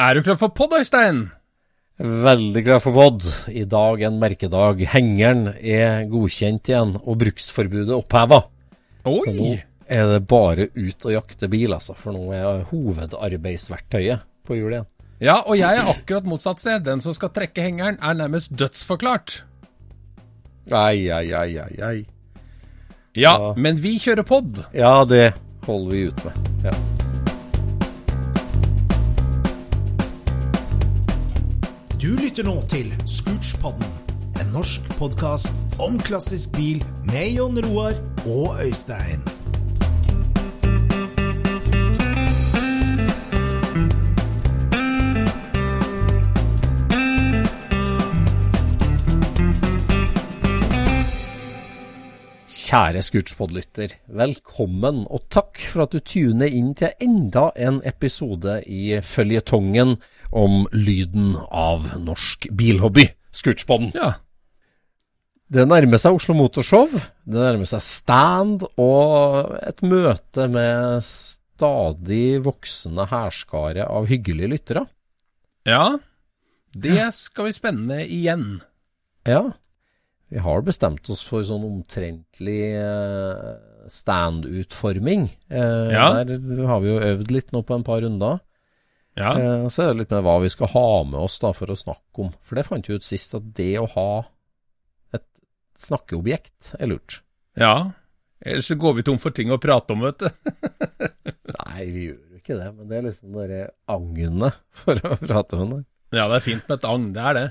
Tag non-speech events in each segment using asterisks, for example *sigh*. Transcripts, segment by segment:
Er du klar for pod, Øystein? Veldig glad for pod. I dag en merkedag. Hengeren er godkjent igjen, og bruksforbudet oppheva. Så nå er det bare ut og jakte bil, altså. For nå er hovedarbeidsverktøyet på hjulet igjen. Ja, og jeg er akkurat motsatt sted. Den som skal trekke hengeren, er nærmest dødsforklart. Ai, ai, ai, ai, ai. Ja, Ja. men vi kjører pod. Ja, det holder vi ut med. Ja. Du lytter nå til Scootspodden, en norsk podkast om klassisk bil med Jon Roar og Øystein. Kjære Scootspod-lytter, velkommen, og takk for at du tuner inn til enda en episode i føljetongen om lyden av norsk bilhobby, Scootspoden. Ja. Det nærmer seg Oslo Motorshow, det nærmer seg stand og et møte med stadig voksende hærskare av hyggelige lyttere. Ja. Det skal vi spenne igjen. Ja, vi har bestemt oss for sånn omtrentlig eh, stand-utforming. Eh, Ja. Der har vi jo øvd litt nå på en par runder. Ja. Eh, så er det litt med hva vi skal ha med oss da for å snakke om. For det fant vi ut sist, at det å ha et snakkeobjekt er lurt. ja. Ellers så går vi tom for ting å prate om, vet du. *laughs* Nei, vi gjør jo ikke det, men det er liksom det agnet for å prate om det. Ja, det er fint med et agn, det er det.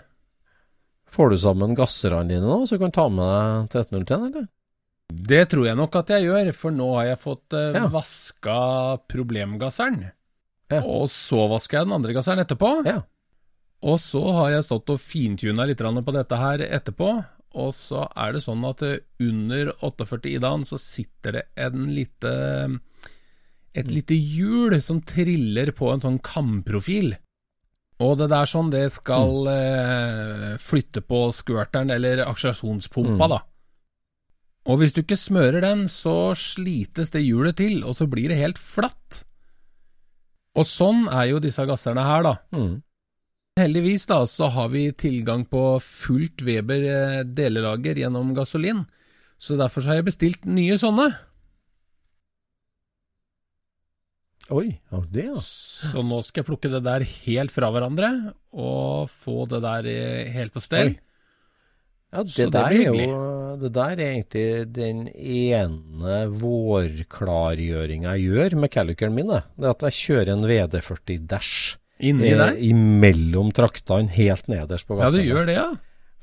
Får du sammen gasserne dine nå, så du kan ta med deg 1301, eller? Det tror jeg nok at jeg gjør, for nå har jeg fått uh, Ja. vaska problemgasseren. Ja. Og så vasker jeg den andre gasseren etterpå. Ja. Og så har jeg stått og fintuna litt på dette her etterpå. Og så er det sånn at eh, under 48 Idaen så sitter det en lite et lite hjul som triller på en sånn kamprofil. Og det der sånn, det skal eh, flytte på skvørteren, eller akselerasjonspumpa, Mm. da. Og hvis du ikke smører den, så slites det hjulet til, og så blir det helt flatt. Og sånn er jo disse gasserne her, da. Mm. Heldigvis da, så har vi tilgang på fullt Weber eh, delelager gjennom gasolin, så derfor så har jeg bestilt nye sånne. Oi, det ja. Så nå skal jeg plukke det der helt fra hverandre, og få det der eh, helt på stell. Oi. Ja, det, Så det der er jo Det der er egentlig den ene vårklargjøringa jeg gjør med Caliceren min. Det er at jeg kjører en VD40 Dash Inni eh, imellom traktene, helt nederst på Ja, du gjør det, ja.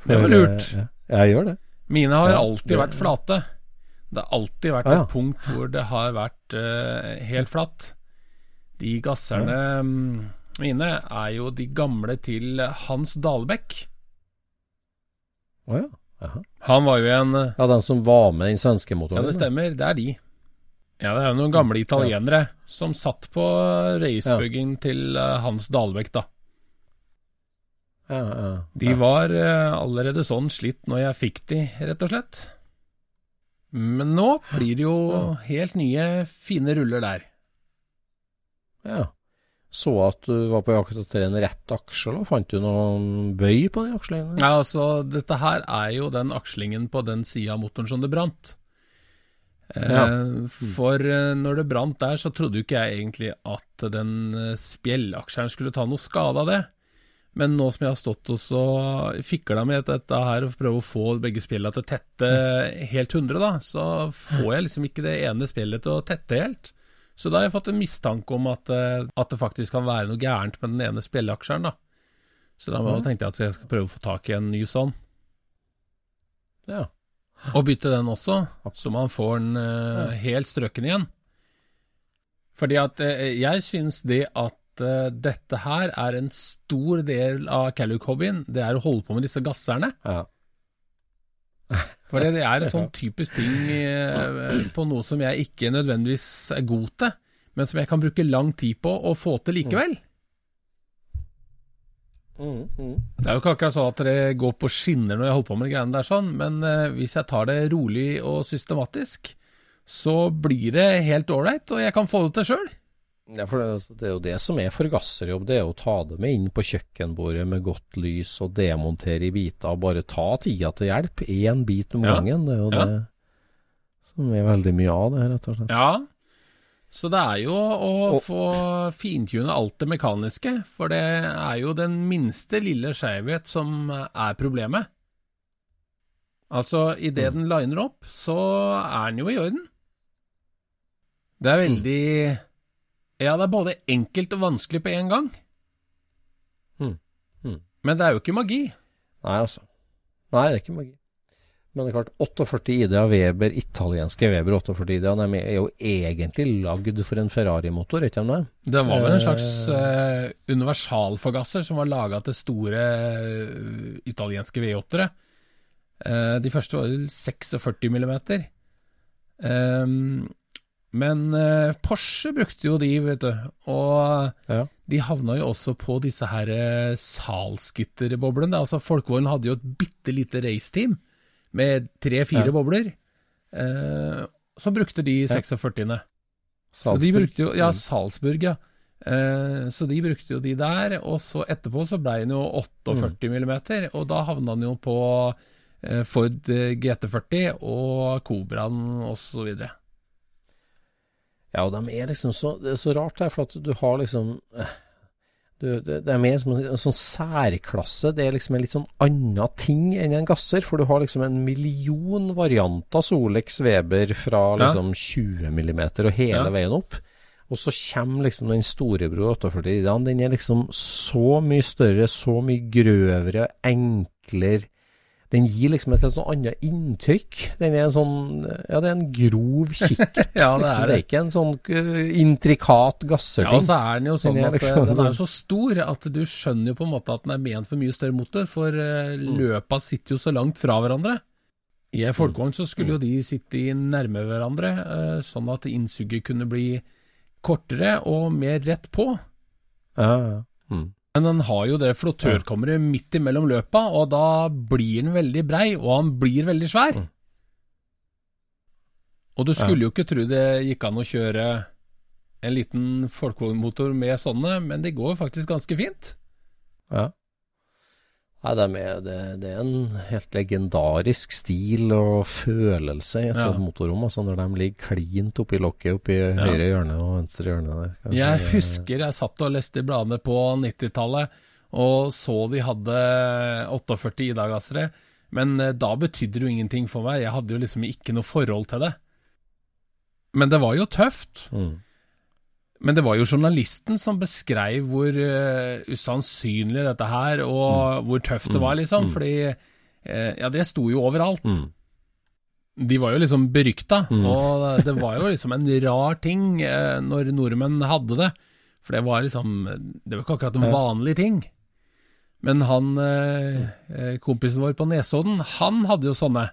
Det var lurt. eh, Ja, jeg gjør det. Mine har Ja, alltid det- vært flate. Det har alltid vært ja, ja. et punkt hvor det har vært uh, helt flatt. De gasserne mine er jo de gamle til Hans Dalbekk. Å ja. Aha. Han var jo en Ja, den som var med i den svenske Ja, det stemmer, det er de. Ja, det er jo noen gamle italienere som satt på racebygging til eh, Hans Dalbekk, da. Ja, ja. De var eh, allerede sånn slitt når jeg fikk de, rett og slett. Men nå blir det jo helt nye, fine ruller der. Ja. Så at du var på jakt etter en rett aksje og fant du noen bøy på den akslingen? Ja, altså, dette her er jo den akslingen på den sida av motoren som det brant. Eh, Ja. For eh, når det brant der, så trodde jo ikke jeg egentlig at den eh, spjellaksjeren skulle ta noe skade av det. Men nå som jeg har stått og så fikla med dette her og prøver å få begge spjella til å tette helt 100, da, så får jeg liksom ikke det ene spjellet til å tette helt. Så da har jeg fått en mistanke om at, eh, at det faktisk kan være noe gærent med den ene spjellaksjeren, da. Så da tenkte jeg at jeg skal prøve å få tak i en ny sånn. Ja. Og bytte den også, så man får den uh, helt strøken igjen. Fordi at uh, jeg syns det at uh, dette her er en stor del av Calluc-hobbyen, det er å holde på med disse gasserne. ja. For det er en sånn typisk ting eh, på noe som jeg ikke nødvendigvis er god til, men som jeg kan bruke lang tid på å få til likevel. Mm, mm. Det er jo ikke akkurat sånn at det går på skinner når jeg holder på med de greiene der, sånn, men eh, hvis jeg tar det rolig og systematisk, så blir det helt ålreit, og jeg kan få det til sjøl. Ja, for det, det er jo det som er forgasserjobb, det er å ta det med inn på kjøkkenbordet med godt lys og demontere i biter, og bare ta tida til hjelp, én bit om Ja. gangen. Det er jo Ja. det som er veldig mye av det rett og slett. Ja, så det er jo å Og- få fintune alt det mekaniske, for det er jo den minste lille skjevhet som er problemet. Altså, idet den liner opp, så er den jo i orden. Det er veldig Ja, det er både enkelt og vanskelig på en gang. Mm. Mm. Men det er jo ikke magi. Nei, altså. Nei, det er ikke magi. Men det er klart, 48 ID av Weber, italienske Weber 48 ID, de er jo egentlig lagd for en Ferrari-motor, ikke sant? det? Det var vel en Eh. slags eh, universalforgasser som var laga til store uh, italienske V8-ere. Uh, de første var vel 46 millimeter. Ehm, men eh, Porsche brukte jo de, vet du. Og Ja. de havna jo også på disse her eh, salsgitterboblene. Altså Folkevogn hadde jo et bitte lite raceteam med tre-fire Ja. bobler. Eh, så brukte de 46-ene. Så de brukte jo Ja, Mm. Salzburg, ja. Eh, så de brukte jo de der, og så etterpå så ble den jo 48 millimeter, og da havna den jo på eh, Ford GT40 og Cobraen videre. Ja, og de er liksom så Det er så rart her, for at du har liksom eh, du, det, det er mer som en, en sånn særklasse. Det er liksom en litt sånn annen ting enn en gasser. For du har liksom en million varianter Solex Weber fra Ja. liksom 20 millimeter og hele Ja. veien opp. Og så kommer liksom den storebror 48 Idan. Den er liksom så mye større, så mye grøvere, enklere. Den gir liksom et sånn annet inntrykk. Den er en sånn Ja, det er en grov kikkert. *laughs* Ja, det liksom. er det det. er ikke en sånn uh, intrikat Ja, og så er den jo sånn Den er at liksom eh, den er sånn- jo så stor at du skjønner jo på en måte at den er ment for mye større motor, for eh, Mm. løpa sitter jo så langt fra hverandre. I en folkevogn så skulle Mm. jo de sitte i nærme hverandre, eh, sånn at innsuget kunne bli kortere og mer rett på. ja, ja. Mm. Men den har jo det flottørkammeret midt imellom løpa, og da blir den veldig brei, og han blir veldig svær. Mm. Og du skulle jo ikke tro det gikk an å kjøre en liten folkevognmotor med sånne, men det går faktisk ganske fint. Ja. Nei, det er, det, det er en helt legendarisk stil og følelse i et Ja. sånt motorrom, altså når de ligger klint oppi lokket oppi høyre hjørne og venstre hjørne der. Kanskje Jeg det- husker jeg satt og leste i bladene på 90-tallet og så de hadde 48 Ida-gassere, men eh, da betydde det jo ingenting for meg. Jeg hadde jo liksom ikke noe forhold til det. Men det var jo tøft. Mm. Men det var jo journalisten som beskrev hvor uh, usannsynlig dette her, og hvor tøft det var, liksom. Fordi uh, Ja, det sto jo overalt. Mm. De var jo liksom berykta, Mm. og det var jo liksom en rar ting uh, når nordmenn hadde det. For det var liksom Det var ikke akkurat en vanlig ting. Men han kompisen vår på Nesodden, han hadde jo sånne.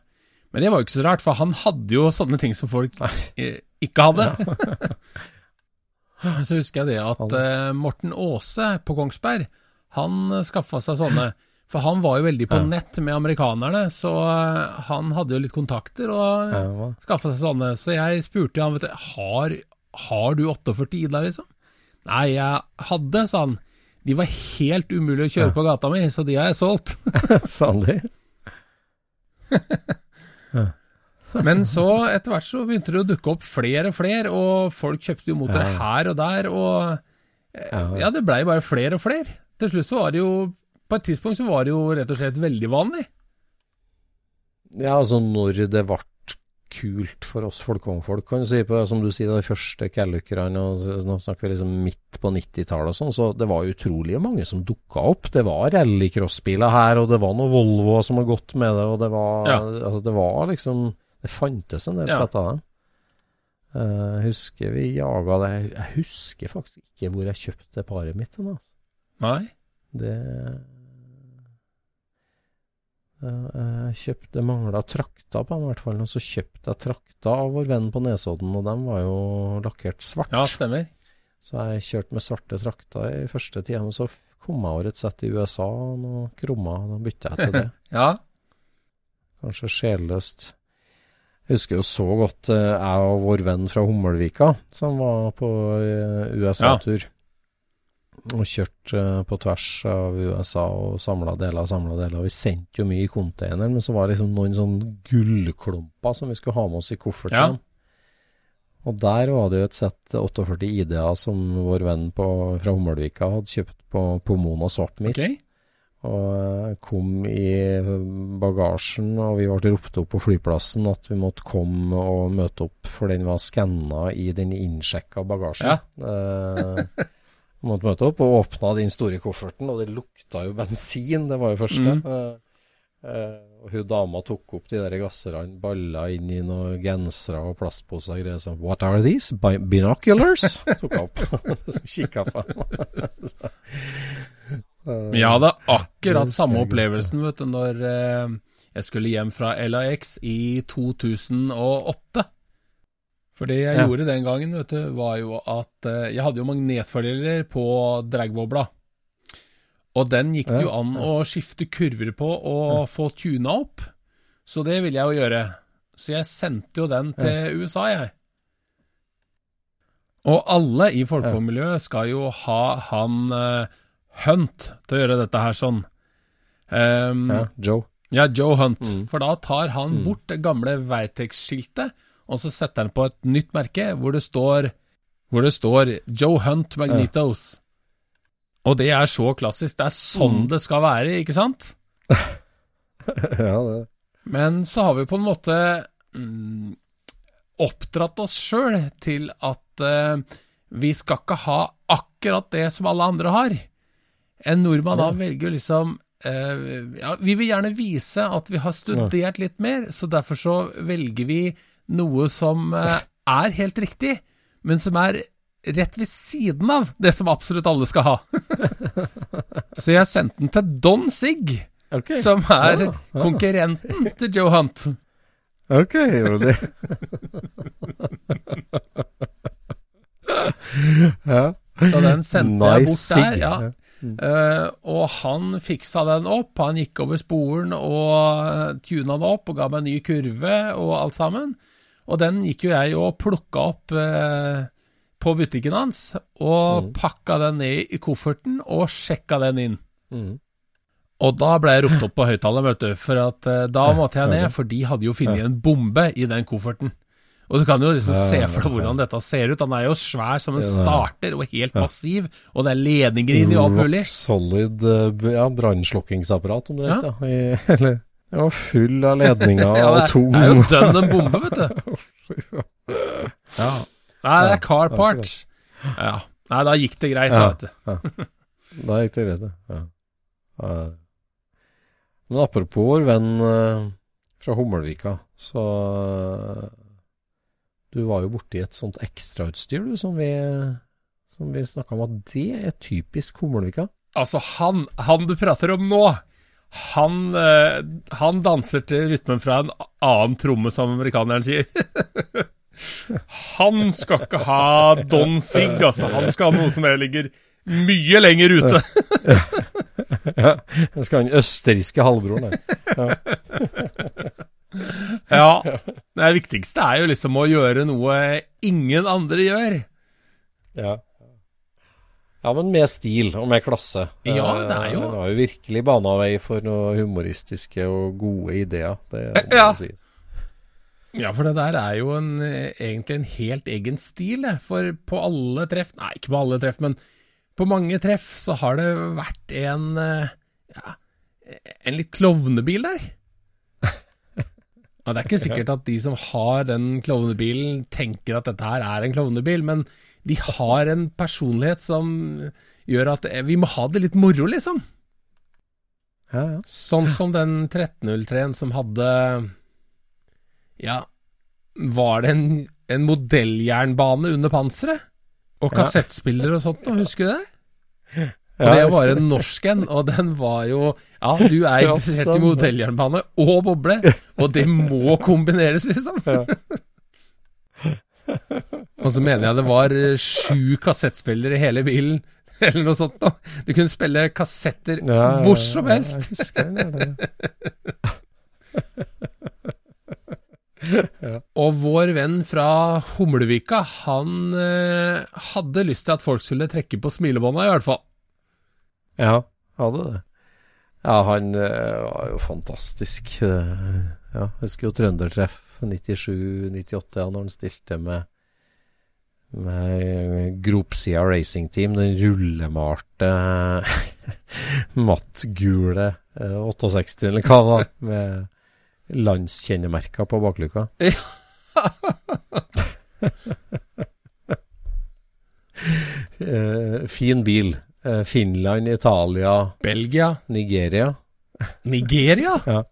Men det var jo ikke så rart, for han hadde jo sånne ting som folk ikke hadde. *laughs* så husker jeg det at eh, Morten Aase på Kongsberg, han skaffa seg sånne. For han var jo veldig på Ja. nett med amerikanerne, så eh, han hadde jo litt kontakter og Ja, skaffa seg sånne. Så jeg spurte jo han, vet du, har, har du 48 Ida, liksom? Nei, jeg hadde, sa han. De var helt umulig å kjøre på gata mi, så de har jeg solgt. *laughs* Sandli? *laughs* Men så etter hvert så begynte det å dukke opp flere og flere, og folk kjøpte jo motorer Ja. her og der, og eh, Ja. det blei bare flere og flere. Til slutt så var det jo På et tidspunkt så var det jo rett og slett veldig vanlig. Ja, altså når det ble kult for oss folkevognfolk, kan du si, på, som du sier, de første callookerne, og nå snakker vi liksom midt på 90-tallet og sånn, så det var utrolig mange som dukka opp. Det var rallycrossbiler her, og det var noen Volvo som har gått med det, og det var, Ja. altså, det var liksom Det fantes en del Ja. sett av dem. Eh, Jeg husker vi jaga det Jeg husker faktisk ikke hvor jeg kjøpte paret mitt altså. Nei. Det Eh, Jeg kjøpte Det mangla trakter på dem, i hvert fall. Og så kjøpte jeg trakter av vår venn på Nesodden, og dem var jo lakkert svart. Ja, stemmer. Så jeg kjørte med svarte trakter i første tida, men så kom jeg over et sett i USA, noen krummer, da bytta jeg til *laughs* det. Ja. Kanskje sjelløst. Jeg husker jo så godt eh, jeg og vår venn fra Hummelvika, som var på eh, USA-tur. Og kjørte eh, på tvers av USA og samla deler, og samla deler. Vi sendte jo mye i containeren, men så var det liksom noen sånne gullklumper som vi skulle ha med oss i kofferten. Ja. Og der var det jo et sett 48 ID-er som vår venn på, fra Hummelvika hadde kjøpt på Pomona Svart Mitt. Ok. Og eh, kom i bagasjen, og vi ble ropt opp på flyplassen at vi måtte komme og møte opp, for den var skanna i den innsjekka bagasjen. Eh, vi måtte møte opp og åpna den store kofferten, og det lukta jo bensin, det var jo første. Mm. Eh, eh, og hun dama tok opp de der gasserne, balla inn i noen gensere og plastposer og greier. sånn, What are these? Binoculars? tok hun opp. *laughs* Som kikka på dem. *laughs* Men jeg hadde akkurat samme opplevelsen vet du, når eh, jeg skulle hjem fra LAX i 2008. For det jeg Ja. gjorde den gangen, vet du, var jo at eh, jeg hadde jo magnetfordeler på dragbobla. Og den gikk det jo Ja, an å skifte kurver på og få tuna opp. Så det ville jeg jo gjøre. Så jeg sendte jo den til USA, jeg. Og alle i folkemiljøet skal jo ha han eh, Hunt til å gjøre dette her sånn. Um, Ja, Joe. ja, Joe Hunt. Mm. For da tar han bort det gamle Veitex-skiltet, og så setter han på et nytt merke hvor det står, hvor det står Joe Hunt Magnetos. Og det er så klassisk. Det er sånn Mm. det skal være, ikke sant? *laughs* ja, det Men så har vi på en måte mm, oppdratt oss sjøl til at uh, vi skal ikke ha akkurat det som alle andre har. En nordmann da velger liksom eh, ja, Vi vil gjerne vise at vi har studert litt mer, så derfor så velger vi noe som eh, er helt riktig, men som er rett ved siden av det som absolutt alle skal ha. *laughs* så jeg sendte den til Don Sig, okay. som er Ja, ja. konkurrenten til Joe Hunt. Ok, det. *laughs* ja. Så den sendte jeg bort der. sig. Eh, og han fiksa den opp. Han gikk over sporen og tuna den opp og ga meg en ny kurve og alt sammen. Og den gikk jo jeg og plukka opp uh, på butikken hans, og Mm. pakka den ned i kofferten og sjekka den inn. Mm. Og da ble jeg ropt opp på høyttaleren, vet du, for at uh, da måtte jeg ned, for de hadde jo funnet en bombe i den kofferten. Og du kan jo liksom se for deg hvordan dette ser ut. Han er jo svær som en starter, og helt massiv, og det er ledninger inni i alt mulig. Solid eh, ja, brannslukkingsapparat, om du vet. Ja. *laughs* Eller, ja, full av ledninger *laughs* Ja, og tung. det er jo *laughs* dønn en bombe, vet du. Ja. Nei, det er car parts. Ja. Nei, da gikk det greit, da, vet du. Da gikk det greit. Ja. Men apropos vår venn eh, fra Hummelvika, så Du var jo borti et sånt ekstrautstyr, du, som vi, som vi snakka om at det er typisk Hummelvika. Altså, han, han du prater om nå, Han, eh, han danser til rytmen fra en annen tromme, som amerikaneren sier. *laughs* han skal ikke ha Don Sig, altså. Han skal ha noe som ligger mye lenger ute. *laughs* ja, jeg skal ha den østerrikske halvbroren der. ja. *laughs* Det viktigste er jo liksom å gjøre noe ingen andre gjør. Ja. Ja, men med stil og med klasse. Ja, det er jo Hun har jo virkelig bana vei for noen humoristiske og gode ideer. Det må *laughs* Ja. sies. Ja, for det der er jo en, eh, egentlig en helt egen stil. For på alle treff Nei, ikke på alle treff, men på mange treff så har det vært en eh, Ja, en litt klovnebil der. Og det er ikke *laughs* sikkert at de som har den klovnebilen, tenker at dette her er en klovnebil, men de har en personlighet som gjør at eh, vi må ha det litt moro, liksom. Ja, ja. Sånn som den 1303-en som hadde Ja, var det en, en modelljernbane under panseret? Og kassettspillere kassettspiller og sånt noe, husker du det? *laughs* Og det var en norsk en, og den var jo Ja, *laughs* du er interessert i modelljernbane og boble, og det må kombineres, liksom. *laughs* og så mener jeg det var eh, sju kassettspillere i hele bilen, *laughs* eller noe sånt noe. Du kunne spille kassetter hvor som helst. Ja. Og vår venn fra Humlevika, han eh, hadde lyst til at folk skulle trekke på smilebånda, i hvert fall. Ja, hadde det. Ja, han eh, var jo fantastisk. eh, Ja, husker jo Trøndertreff 97-98, ja, når han stilte med med Gropsida Racing Team, den rullemalte *laughs* mattgule eh, 68, eller hva det var, *laughs* med landskjennemerker på bakluka. *laughs* Eh, fin bil. Eh, Finland, Italia, Belgia. Nigeria. Nigeria? *laughs*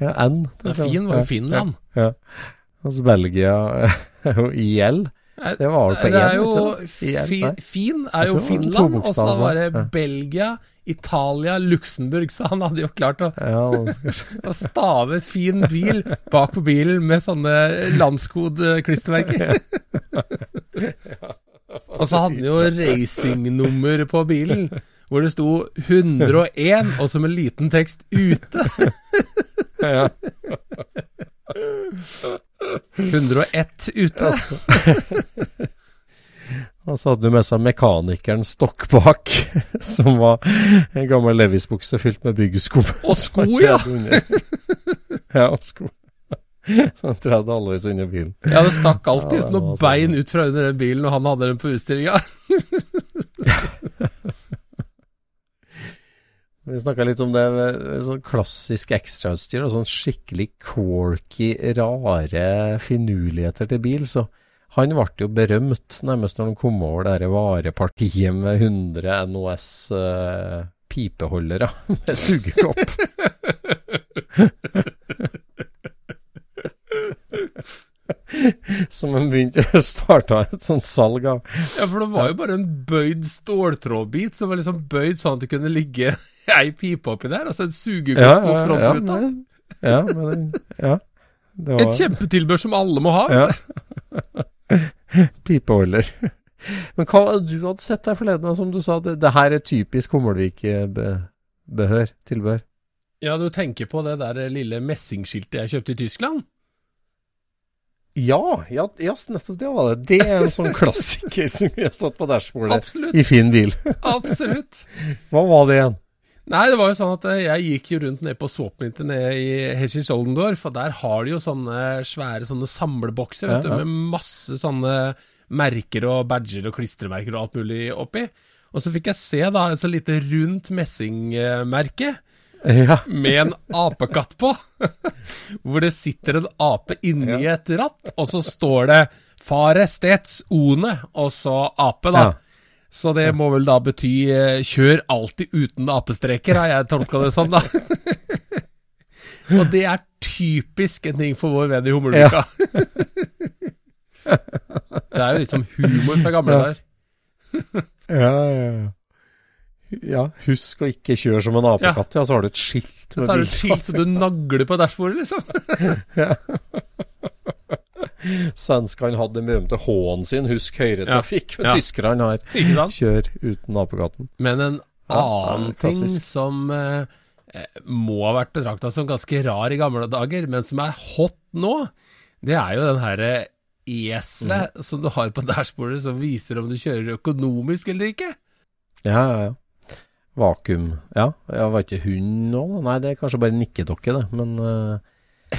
Ja, ja, N. Ja, fin var jo Finland. Ja. Altså Belgia *laughs* og IL. Det var på det er én. Fi. Fin er jo det Finland, og så var det ja. Belgia, Italia, Luxembourg. Så han hadde jo klart å, Ja, det *laughs* å stave 'fin bil' bak på bilen med sånne landskodklistremerker. Og så hadde han jo racingnummer på bilen, hvor det sto 101, og som en liten tekst ute. ja. 101 ute. Altså. Og så hadde du med seg mekanikeren Stokkbakk, som var en gammel Levis-bukse fylt med byggeskum. Og sko, ja! *laughs* ja, og sko. *laughs* Så han tredde halvveis under bilen. Ja, det stakk alltid Ja, ut noen sånn. bein ut fra under den bilen, og han hadde den på utstillinga. *laughs* Vi snakka litt om det sånn klassisk ekstrautstyr og sånn skikkelig quirky, rare finurligheter til bil. Så han ble jo berømt nærmest når han kom over det varepartiet med 100 NOS eh, pipeholdere *laughs* med sugekopp. *laughs* Som en begynte å starte et sånt salg av. Ja, for det var jo bare en bøyd ståltrådbit som var liksom bøyd sånn at det kunne ligge *laughs* ei pipe oppi der, altså en sugekopp Ja, mot ja, ja, frontruta. men, ja, men den- ja. Det var Et kjempetilbør som alle må ha. Ja. *laughs* Pipeholder. Men hva hadde du hadde sett der forleden, som du sa, det, det her er typisk Hummelvik-behør, tilbør? Ja, du tenker på det der lille messingskiltet jeg kjøpte i Tyskland? Ja, ja, ja, nettopp det var det. Det er en sånn *laughs* klassiker som vi har stått på dashbordet i fin bil. Absolutt. *laughs* Hva var det igjen? Nei, det var jo sånn at eh, jeg gikk jo rundt ned på Swapminter nede i Hessisch-Oldendorf, og der har de jo sånne svære sånne samlebokser, vet Ja, ja. du, med masse sånne merker og badger og klistremerker og alt mulig oppi. Og så fikk jeg se da et så lite rundt messingmerke Ja, med en apekatt på, *laughs* hvor det sitter en ape inni et ratt, og så står det Farestets One, og så ape, da. Ja. Så det må vel da bety eh, kjør alltid uten apestreker, har jeg tolka det sånn, da. *laughs* og det er typisk en ting for vår venn i Hummelvika. *laughs* det er jo litt sånn humor fra gamle Ja. dager. ja, ja. Ja, husk å ikke kjøre som en apekatt, ja. Så har du et skilt Så har du et skilt som du nagler på dashbordet, liksom. *laughs* Svenskene hadde den berømte H-en sin, husk høyretrafikk. Ja. Men Ja. tyskerne har kjør uten apekatten. Men en annen ja, ting som eh, eh, må ha vært betrakta som ganske rar i gamle dager, men som er hot nå, det er jo den herre eselet Mm. som du har på dashbordet som viser om du kjører økonomisk eller ikke. Ja, ja, ja. Vakuum. Ja, jeg var ikke hund nå. Nei, det er kanskje bare nikkedokke, det. Men uh,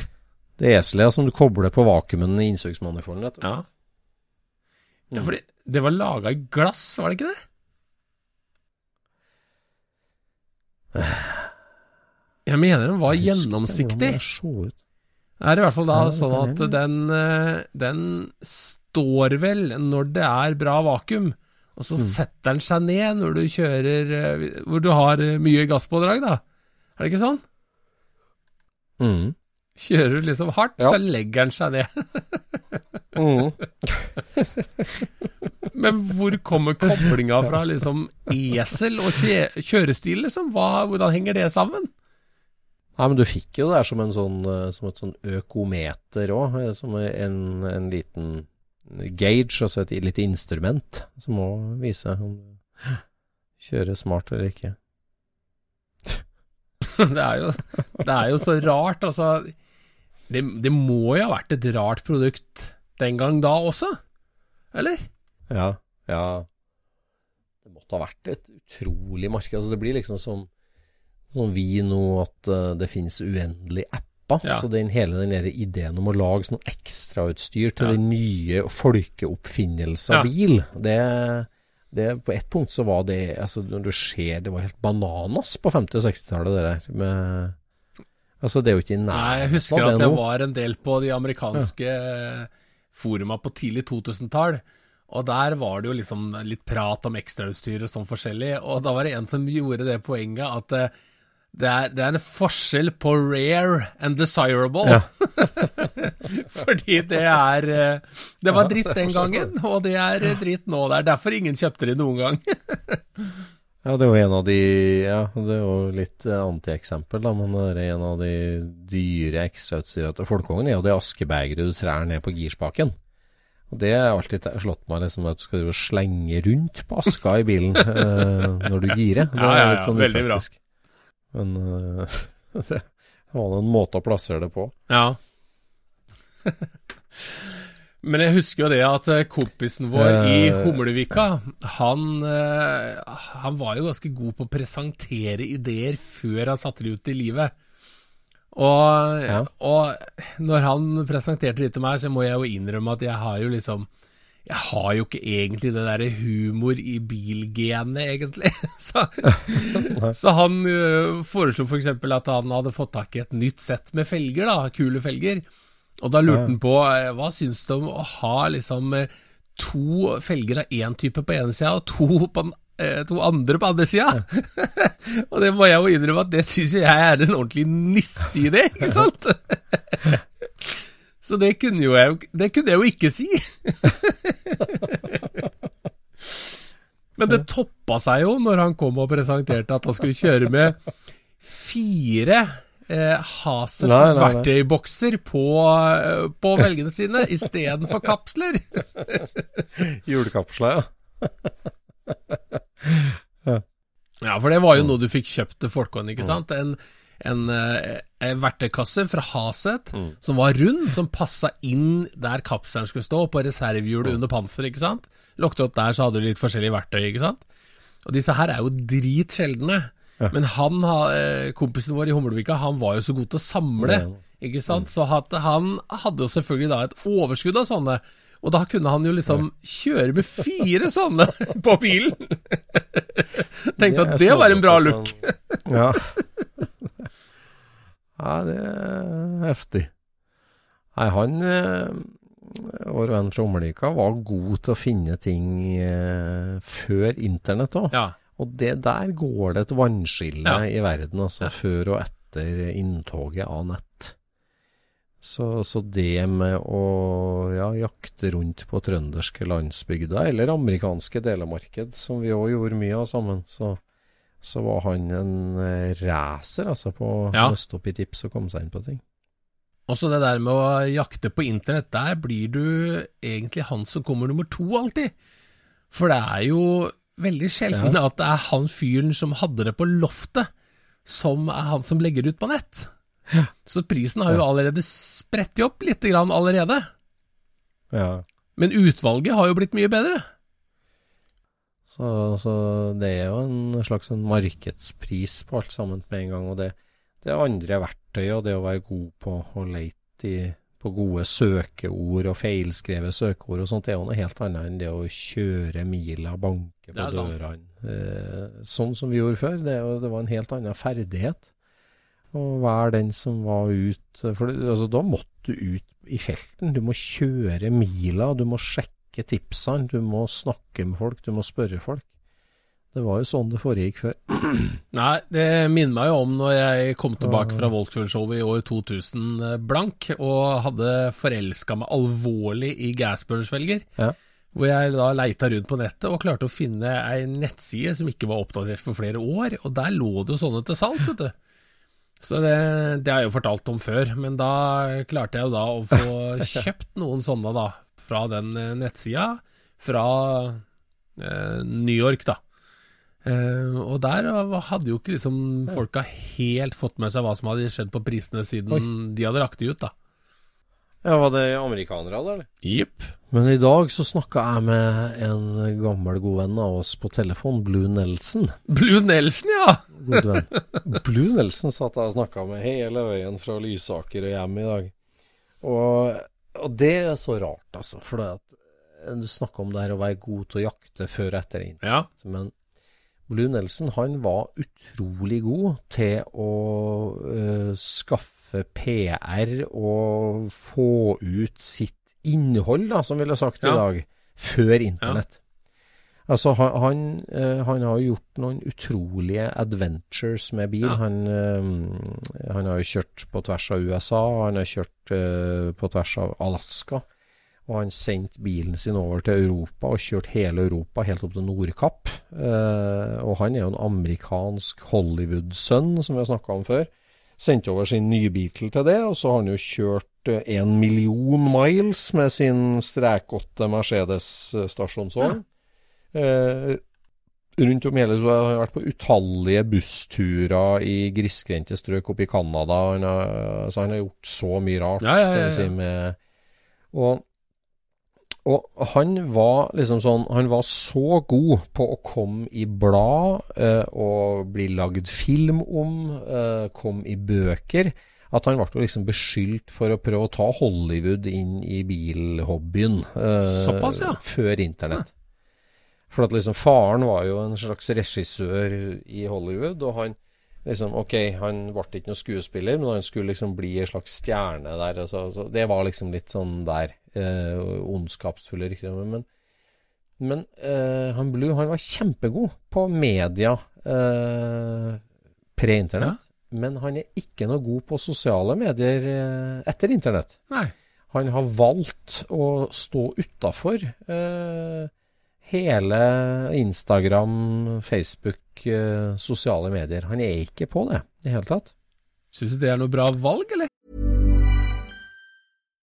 det er eselet ja, som du kobler på vakuumen i innsøksmanifolden, rett og slett. Ja. ja, fordi det var laga i glass, var det ikke det? Jeg mener den var gjennomsiktig. Det er i hvert fall da sånn at den, eh, den står vel når det er bra vakuum, og Mm. så setter den seg ned når du kjører eh, Hvor du har eh, mye gasspådrag, da. Er det ikke sånn? Mm. Kjører du liksom hardt, Ja. så legger den seg ned. *laughs* Mm. Men hvor kommer koblinga fra liksom esel og kjørestil, liksom? Hva, hvordan henger det sammen? Nei, men du fikk jo det der som en sånn eh, Som et sånn økometer òg. Som en, en liten gauge, altså et lite instrument, som må vise om du kjører smart eller ikke. *laughs* Det er jo, det er jo så rart, altså. Det, det må jo ha vært et rart produkt den gang da også, eller? Ja, ja. Det måtte ha vært et utrolig marked. Altså, det blir liksom som, som vi nå, at eh, det finnes uendelig apper. Ja. Så den, hele den der ideen om å lage sånn ekstrautstyr til Ja. den nye folkeoppfinnelsen av Ja. bil, det, det På ett punkt så var det altså Når du ser Det var helt bananas på 50- og 60-tallet, det der. Med, altså, det er jo ikke i Nei, nærheten jeg husker at det jeg nå. var en del på de amerikanske foruma på tidlig 2000-tall. Og der var det jo liksom litt prat om ekstrautstyr og sånn forskjellig. Og da var det en som gjorde det poenget at eh, det er, det er en forskjell på rare and desirable. *laughs* Fordi det er eh, Det var dritt den gangen, og det er eh, dritt nå. Det er derfor ingen kjøpte det noen gang. *laughs* Ja, det er jo en av de Ja, det er jo litt eh, antieksempel, da, men det er en av de dyre ekstrautstyra til Folkekongen er jo det askebegeret du trær ned på girspaken. Og det har alltid slått meg liksom at du skal slenge rundt på aska i bilen *laughs* når du girer. Det Ja, er ja, litt ja, sånn upraktisk. Men uh, *laughs* det var en måte å plassere det på. Ja. *laughs* Men jeg husker jo det at eh, kompisen vår i Eh. Humlevika, han, han var jo ganske god på å presentere ideer før han satte de ut i livet. Og, Ja. og når han presenterte det til meg, så må jeg jo innrømme at jeg har jo liksom Jeg har jo ikke egentlig det derre humor i bilgenet, egentlig. *laughs* Så, *laughs* så han uh, foreslo f.eks. at han hadde fått tak i et nytt sett med felger, da, kule felger. Og da lurte han på eh, hva syns du om å ha liksom eh, to felger av én type på ene sida og to, på den, to andre på andre sida? *laughs* og det må jeg jo innrømme at det syns jeg er en ordentlig nisseidé, ikke sant? Så det kunne jo jeg Det kunne jeg jo ikke si. *laughs* Men det toppa seg jo når han kom og presenterte at han skulle kjøre med fire eh, Haset verktøybokser på, eh, på velgene sine *laughs* istedenfor kapsler. *laughs* Hjulkapsla, ja. Ja, for det var jo noe du fikk kjøpt til Folkånd, ikke sant? En, en, eh, en verktøykasse fra Haset som var rund, som passa inn der kapselen skulle stå, på reservehjulet under panseret, ikke sant? Lukket opp der, så hadde du litt forskjellige verktøy, ikke sant? Og disse her er jo dritsjeldne. Men han, eh, kompisen vår i Humlevika, han var jo så god til å samle, Ja. ikke sant? Så at han hadde jo selvfølgelig da et overskudd av sånne. Og da kunne han jo liksom kjøre med fire sånne *laughs* på bilen. *laughs* Tenkte at det var en bra look. Ja. *laughs* ja, det er heftig. Nei, han eh, Vår venn fra Omelika var god til å finne ting eh, før internett òg. Ja. Og det der går det et vannskille Ja. i verden, altså Ja. før og etter inntoget av nett. Så, så det med å ja, jakte rundt på trønderske landsbygder, eller amerikanske delemarked, som vi òg gjorde mye av sammen, så så var han en eh, racer, altså, på å Ja. høste opp i tips og komme seg inn på ting. Også det der med å jakte på internett, der blir du egentlig han som kommer nummer to alltid. For det er jo veldig sjelden at det er han fyren som hadde det på loftet, som er han som legger ut på nett. Så prisen har jo allerede spredt opp litt grann allerede. Ja. Men utvalget har jo blitt mye bedre. Så, så det er jo en slags en markedspris på alt sammen med en gang. Og det, det er andre verktøy, og det å være god på å lete i, på gode søkeord og feilskrevet søkeord og sånt, det er jo noe helt annet enn det å kjøre mila, banke på dørene. Eh, sånn som vi gjorde før. Det, det var en helt annen ferdighet. Å være den som var ute For det, altså, da måtte du ut i felten. Du må kjøre mila, du må sjekke tipsene, du må snakke med folk, du må spørre folk. Det var jo sånn det foregikk før. *clears throat* Nei, det minner meg jo om når jeg kom tilbake fra Voltfjord-showet i år 2000 blank, og hadde forelska meg alvorlig i Gasburners-velger. Ja. Hvor jeg da leita rundt på nettet og klarte å finne ei nettside som ikke var oppdatert for flere år, og der lå det jo sånne til salgs, vet du. Så det, det har jeg jo fortalt om før, men da klarte jeg jo da å få *laughs* kjøpt noen sånne da, fra den eh, nettsida, fra eh, New York, da. Eh, og der hadde jo ikke liksom folka helt fått med seg hva som hadde skjedd på prisene siden de hadde lagt de ut, da. Ja, Var det amerikanere, da? eller? Jepp. Men i dag så snakka jeg med en gammel god venn av oss på telefon, Blue Nelson. Blue Nelson, ja! God venn. *laughs* Blue Nelson satt jeg og snakka med hele veien fra Lysaker og hjem i dag. Og, og det er så rart, altså. For det at du snakker om det her å være god til å jakte før og etter inn. Ja. Men Blue Nelson han var utrolig god til å øh, skaffe PR og få ut sitt innhold, da, som ville sagt i dag, før internett. Altså, han, han, øh, han har gjort noen utrolige adventures med bil. Ja. Han, øh, han har jo kjørt på tvers av USA, han har kjørt øh, på tvers av Alaska. Og han sendte bilen sin over til Europa og kjørt hele Europa helt opp til Nordkapp. Eh, og han er jo en amerikansk Hollywood-sønn, som vi har snakka om før. Sendte over sin nye Beatle til det, og så har han jo kjørt eh, en million miles med sin strekåtte Mercedes stasjonsvogn. Eh, rundt om hele så har han vært på utallige bussturer i grisgrendte strøk oppe i Canada. Han har, så han har gjort så mye rart. Ja, ja. Si, med, og og han var liksom sånn Han var så god på å komme i blad eh, og bli lagd film om, eh, kom i bøker, at han ble liksom beskyldt for å prøve å ta Hollywood inn i bilhobbyen eh, Såpass, ja. før internett. For at liksom faren var jo en slags regissør i Hollywood, og han liksom Ok, han ble ikke noen skuespiller, men han skulle liksom bli en slags stjerne der. Altså, altså, det var liksom litt sånn der eh, ondskapsfulle rykter. Men, men eh, han Blue han var kjempegod på media eh, pre-internett. Men han er ikke noe god på sosiale medier eh, etter internett. Nei. Han har valgt å stå utafor eh, hele Instagram, Facebook, eh, sosiale medier. Han er ikke på det i det hele tatt. Syns du det er noe bra valg, eller?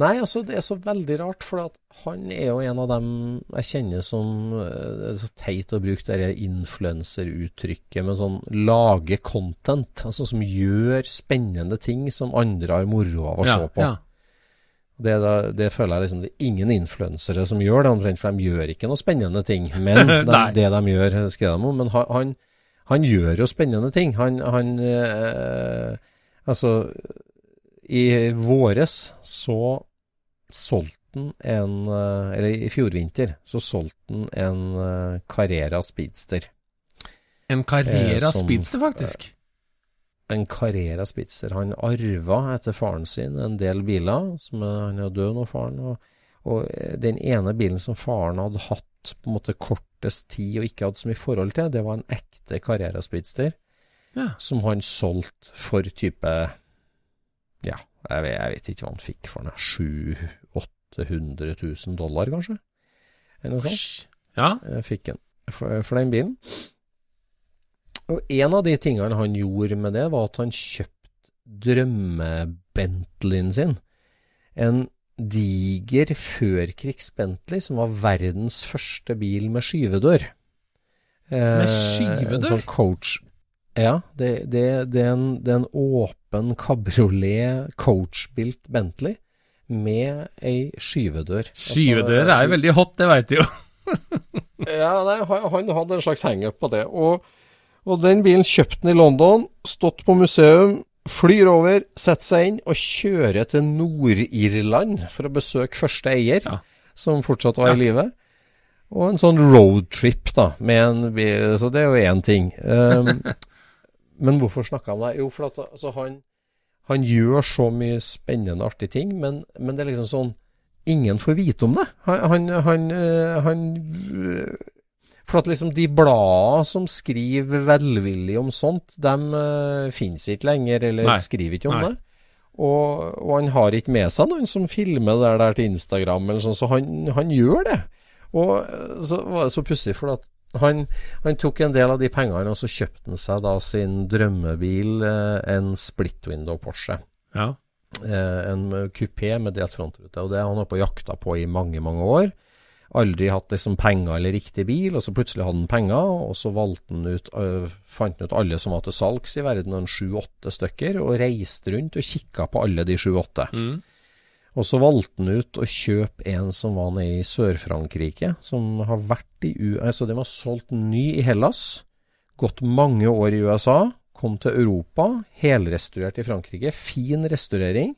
Nei, altså det er så veldig rart, for at han er jo en av dem jeg kjenner som eh, Det er så teit å bruke det influenseruttrykket, men sånn lage content. Altså som gjør spennende ting som andre har moro av å ja, se på. Ja. Det, da, det føler jeg liksom Det er ingen influensere som gjør det, omtrent, for de gjør ikke noe spennende ting. Men *laughs* de, det de gjør, skriver de om. Men han, han, han gjør jo spennende ting. Han, han øh, Altså, i våres så solgte han en eh, Eller i fjor vinter så solgte han en eh, Carrera Speedster. En Carrera Eh, som- Speedster, faktisk. en Carrera Speedster. Han arva etter faren sin en del biler. Som han er død nå, faren. Og, og eh, den ene bilen som faren hadde hatt på en måte kortest tid og ikke hadde så mye forhold til, det var en ekte Carrera Speedster. Ja. Som han solgte for type Ja, jeg vet, jeg vet ikke hva han fikk for den. 700 000-800 000 dollar, kanskje? Eller noe sånt. Ja. Jeg fikk den for, for den bilen. Og en av de tingene han gjorde med det, var at han kjøpte drømme-Bentleyen sin. En diger førkrigs-Bentley som var verdens første bil med skyvedør. Eh, Med skyvedør? En sånn coach. Ja, det, det, det, er en, det er en åpen kabriolet coachbilt Bentley med ei skyvedør. Skyvedører Altså, er veldig hot, det veit du jo. *laughs* ja, nei, han, han hadde en slags hangup på det. Og, og den bilen kjøpte han i London, stått på museum, flyr over, setter seg inn og kjører til Nord-Irland for å besøke første eier, Ja. som fortsatt var Ja. i live. Og en sånn roadtrip, da, med en bil. Så det er jo én ting. Um, *laughs* men hvorfor snakka han om det? Jo, for at altså, han, han gjør så mye spennende, artige ting, men, men det er liksom sånn Ingen får vite om det. Han, han, han, han øh, For at liksom de bladene som skriver velvillig om sånt, de uh, finnes ikke lenger, eller Nei. skriver ikke om Nei. det. Og, og han har ikke med seg noen som filmer det der til Instagram, eller sånn, så han, han gjør det. Og så var det så pussig, for at han, han tok en del av de pengene, og så kjøpte han seg da sin drømmebil, eh, en split window Porsche Ja. eh, en kupé med delt frontrute. Og det har han holdt på jakta på i mange, mange år. Aldri hatt liksom penger eller riktig bil, og så plutselig hadde han penger, og så valgte han ut, fant han ut alle som var til salgs i verden, en sju-åtte stykker, og reiste rundt og kikka på alle de sju-åtte. Mm. Og så valgte han ut å kjøpe en som var nede i Sør-Frankrike, som har vært i U... Altså, den var solgt ny i Hellas, gått mange år i USA, kom til Europa, helrestaurert i Frankrike, fin restaurering.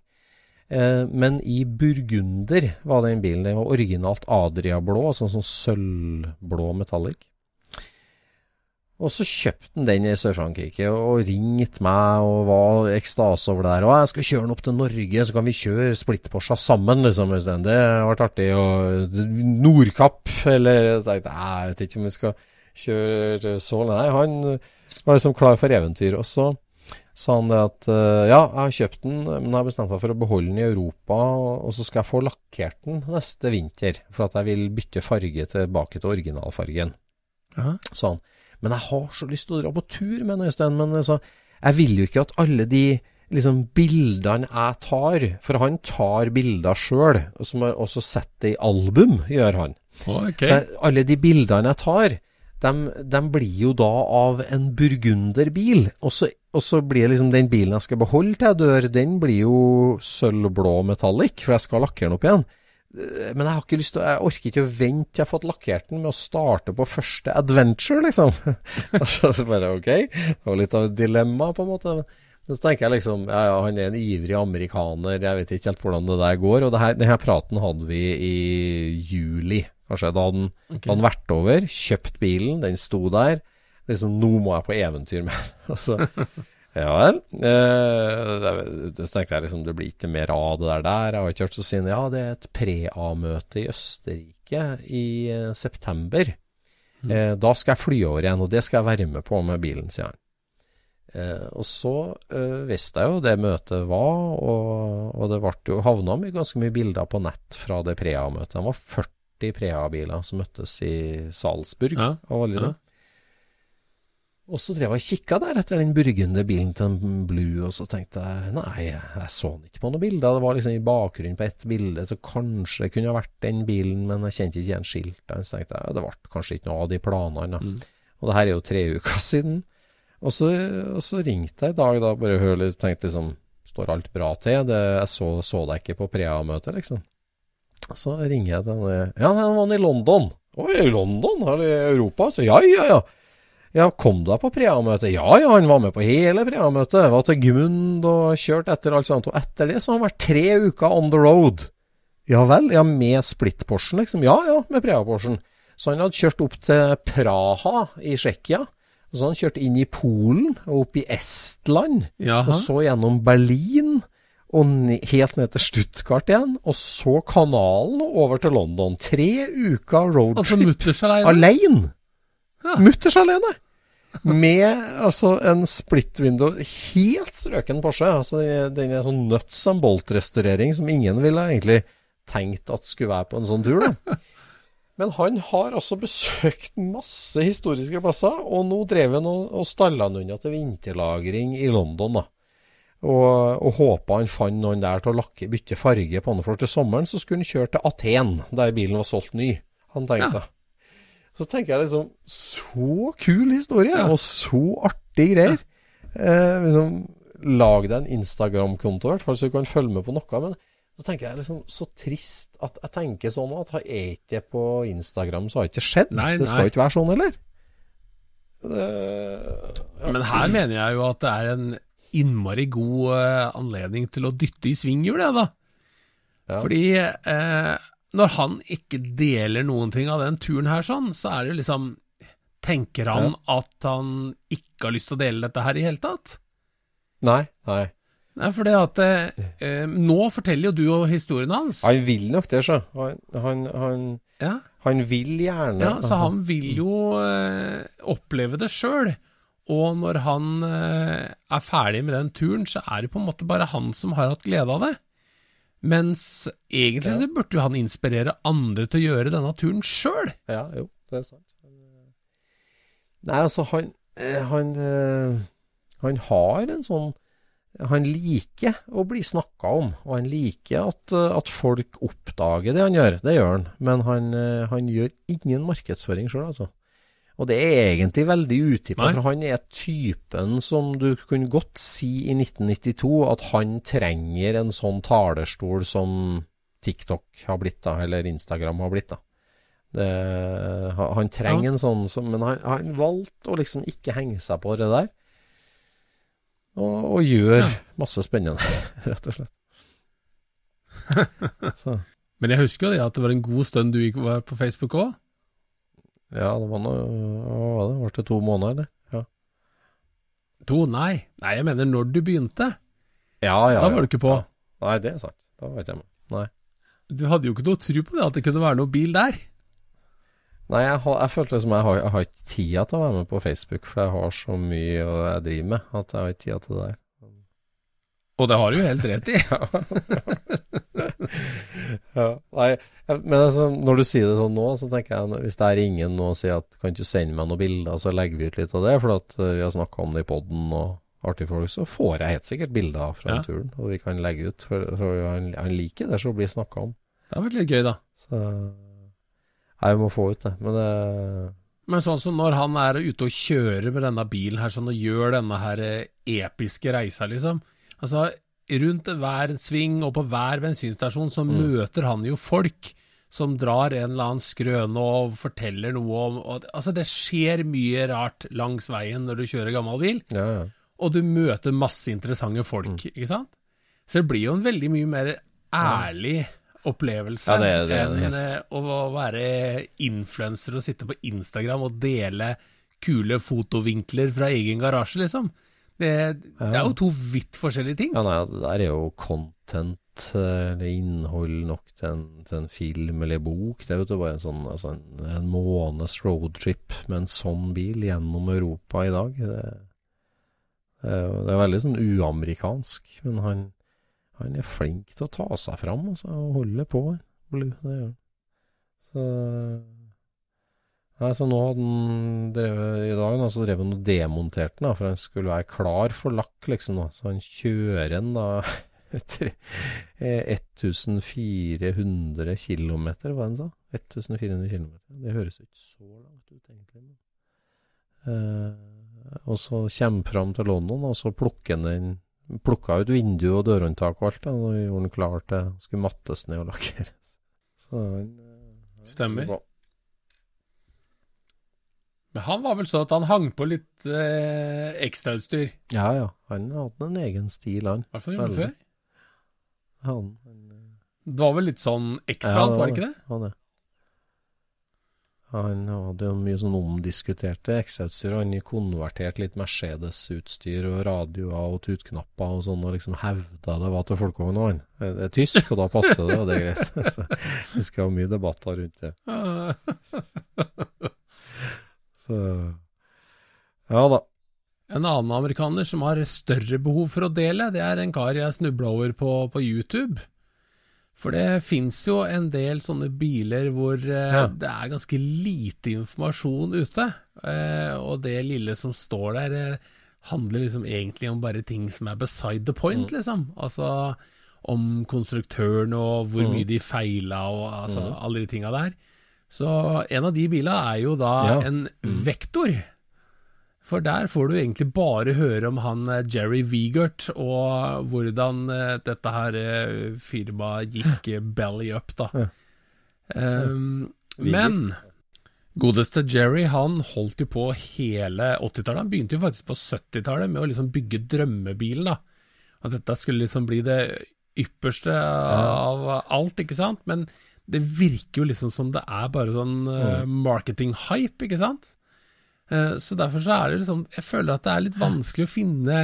Eh, men i burgunder var den bilen. Den var originalt Adria-blå, altså sånn sølvblå metallic. Og så kjøpte han den i Sør-Frankrike og ringte meg og var i ekstase over det der. Og jeg skal kjøre den opp til Norge, så kan vi kjøre splitt-Porscha sammen, liksom. Det har vært artig. Og Nordkapp, eller så tenkte jeg, jeg vet ikke om vi skal kjøre så Nei, han var liksom klar for eventyr. Og så sa han det at ja, jeg har kjøpt den, men jeg har bestemt meg for å beholde den i Europa, og så skal jeg få lakkert den neste vinter, for at jeg vil bytte farge tilbake til originalfargen, Sånn sa han. Men jeg har så lyst til å dra på tur med den, Øystein, men altså, jeg vil jo ikke at alle de liksom bildene jeg tar, for han tar bilder sjøl, og som har også sett det i album, gjør han. Okay. Så alle de bildene jeg tar, de, de blir jo da av en burgunderbil. Og så, og så blir det liksom den bilen jeg skal beholde til jeg dør, den blir jo sølvblå metallic, for jeg skal lakkere den opp igjen. Eh, Men jeg har ikke lyst til, jeg orker ikke å vente til jeg har fått lakkert den med å starte på første adventure, liksom. *laughs* Altså, så bare ok, det var litt av et dilemma, på en måte. Men så tenker jeg liksom, ja, ja, han er en ivrig amerikaner, jeg vet ikke helt hvordan det der går. Og det her, denne praten hadde vi i juli, kanskje. Da hadde han, Ok. han vært over, kjøpt bilen, den sto der. Liksom, nå må jeg på eventyr med den. *laughs* Altså, ja vel. Eh, så tenkte jeg liksom, det blir ikke mer av det der der. Jeg har ikke hørt så siden ja, det er et pre-A-møte i Østerrike i eh, september. Eh, da skal jeg fly over igjen, og det skal jeg være med på med bilen, sier han. Eh, og så eh, visste jeg jo det møtet var, og, og det ble jo havna mye, ganske mye bilder på nett fra det Prea-møtet. Det var 40 Prea-biler som møttes i Salzburg. Ja, og alle ja. dem. Og så drev jeg og kikka der etter den burgunde bilen til en Blue, og så tenkte jeg nei, jeg så ikke på noen bilder. Det var liksom i bakgrunnen på ett bilde, så kanskje det kunne ha vært den bilen, men jeg kjente ikke igjen skiltene. Så tenkte jeg det ble kanskje ikke noe av de planene. Mm. Og det her er jo tre uker siden. Og så, og så ringte jeg i dag, da, bare hør litt, tenkte liksom Står alt bra til? Det, jeg så, så deg ikke på Prea-møtet, liksom. Så ringer jeg til han Ja, han var i London. Å, i London? Eller i Europa? Så ja, ja, ja. Ja, kom du deg på Prea-møtet? Ja, ja, han var med på hele Prea-møtet. Var til Gmund og kjørt etter alt sånt. Og etter det så har han vært tre uker on the road. Ja vel? Ja, med splitt-Porschen, liksom? Ja, ja, med Prea-Porschen. Så han hadde kjørt opp til Praha i Tsjekkia. Så han kjørte inn i Polen og opp i Estland. Jaha. Og så gjennom Berlin. Og helt ned til Stuttgart igjen. Og så kanalen og over til London. Tre uker roadtrip. Altså alene? Ja. Mutters alene! Med altså en split window, helt strøken Porsche. Altså, den er sånn nuts and bolt-restaurering som ingen ville egentlig tenkt at skulle være på en sånn tur. da. Men han har altså besøkt masse historiske plasser, og nå drev han og, og stalla han unna til vinterlagring i London. da. Og, og håpa han fant noen der til å lakke, bytte farge på han, for til sommeren så skulle han kjøre til Aten, der bilen var solgt ny. Han tenkte. Ja. Så tenker jeg liksom Så kul historie, ja. og så artig greier. Eh, liksom, lag deg en Instagram-konto, så du kan følge med på noe. Men så tenker jeg liksom så trist at jeg tenker sånn at har jeg ikke på Instagram, så har det ikke skjedd. Nei, det skal jo ikke være sånn, heller. Ja. Men her mener jeg jo at det er en innmari god uh, anledning til å dytte i svinghjul, jeg, da. Ja. Fordi uh, når han ikke deler noen ting av den turen her sånn, så er det jo liksom Tenker han ja. at han ikke har lyst til å dele dette her i hele tatt? Nei, nei. Nei, for det at eh, Nå forteller jo du jo historien hans. Han vil nok det, så. Han, han, han, ja. han vil gjerne Ja, så han vil jo eh, oppleve det sjøl. Og når han eh, er ferdig med den turen, så er det på en måte bare han som har hatt glede av det. Mens egentlig ja. så burde jo han inspirere andre til å gjøre denne turen sjøl. Ja, jo, det er sant. Nei, altså, han, eh, han, eh, han har en sånn Han liker å bli snakka om, og han liker at, eh, at, folk oppdager det han gjør. Det gjør han, men han, han gjør ingen markedsføring sjøl, altså. Og det er egentlig veldig utippa, for han er typen som du kunne godt si i 1992 at han trenger en sånn talerstol som TikTok har blitt, da, eller Instagram har blitt. da. Det, han trenger ja. en sånn som Men han, han, valgte å liksom ikke henge seg på det der. Og, og gjør ja. masse spennende, *laughs* rett og slett. *laughs* Men jeg husker jo det at det var en god stund du gikk på Facebook òg. Ja, det var noe Hva var det? Var det to måneder, eller? Ja. To? Nei. Nei, jeg mener når du begynte. Ja, ja. Da var du ikke på. Nei, det er sant. Da vet jeg meg. Nei. Du hadde jo ikke noe tro på det, at det kunne være noe bil der. Nei, jeg, har, jeg følte liksom jeg har, jeg har ikke tida til å være med på Facebook, for jeg har så mye jeg driver med, at jeg har ikke tida til det der. Og det har du jo helt rett i. *laughs* ja. Nei, men altså, når du sier det sånn nå, så tenker jeg hvis det er ingen nå sier at kan du sende meg noen bilder, så legger vi ut litt av det, for at eh, vi har snakka om det i poden og artige folk, så får jeg helt sikkert bilder fra ja. turen, og vi kan legge ut. For, for han, han, liker det så blir snakka om. Det har vært litt gøy, da. Så jeg må få ut det. Men det men sånn som når han er ute og kjører med denne bilen her sånn, og gjør denne her eh, episke reisa, liksom Altså, rundt hver sving og på hver bensinstasjon så mm. møter han jo folk som drar en eller annen skrøne og forteller noe om og, Altså, det skjer mye rart langs veien når du kjører gammel bil, ja, ja. og du møter masse interessante folk, mm. ikke sant? Så det blir jo en veldig mye mer ærlig opplevelse ja, det, det, enn eh, å være influenser og sitte på Instagram og dele kule fotovinkler fra egen garasje, liksom. Det, det, er jo to vidt forskjellige ting. Ja, nei, det der er jo content, eh, eller innhold nok til en, til en film eller bok. Det er jo bare en sånn altså en, en måneds roadtrip med en sånn bil gjennom Europa i dag. Det, det er veldig sånn uamerikansk, men han, han, er flink til å ta seg fram altså, og holde på. Blue, det gjør han. Så Nei, så nå hadde han drevet, I dag nå, så drev han og demonterte den, da, for han skulle være klar for lakk, liksom. da. Så han kjører den da *laughs* tre- eh, 1400 km, hva han sa? 1400 km. Det høres ikke så langt ut, egentlig. Men. Eh, og så kommer han fram til London, og så plukker han den Plukka ut vindu og dørhåndtak og alt, da, og gjorde den klar til skulle mattes ned og lakkeres. Så han eh, Stemmer. Men han var vel sånn at han hang på litt eh, ekstrautstyr. Ja, ja. Han hadde en egen stil, han. Hva gjorde han før. Han, han eh, Det var vel litt sånn ekstra, Ja, var det ikke det? Han, han hadde jo mye sånn omdiskuterte ekstrautstyr. Han konverterte litt Mercedes-utstyr og radioer og tutknapper og sånn, og liksom hevda det var til folkevogna, og han. Det er tysk, og da passer det, og det er greit. *laughs* Så vi skal ha mye debatter rundt det. *laughs* Så Ja da. En annen amerikaner som har større behov for å dele, det er en kar jeg snubla over på, på YouTube. For det fins jo en del sånne biler hvor eh, Ja. det er ganske lite informasjon ute. Eh, og det lille som står der, eh, handler liksom egentlig om bare ting som er beside the point, liksom. Altså om konstruktøren og hvor Mm. mye de feila og altså, alle de tinga der. Så en av de bilene er jo da Ja. en Vektor. For der får du egentlig bare høre om han eh, Jerry Vigert, og hvordan eh, dette her eh, firmaet gikk belly up, da. Ja. Um, men godeste Jerry, han holdt jo på hele 80-tallet. Han begynte jo faktisk på 70-tallet med å liksom bygge drømmebilen, da. At dette skulle liksom bli det ypperste av alt, ikke sant? Men det virker jo liksom som det er bare sånn uh, marketing-hype, ikke sant? Uh, Så derfor så er det liksom Jeg føler at det er litt vanskelig å finne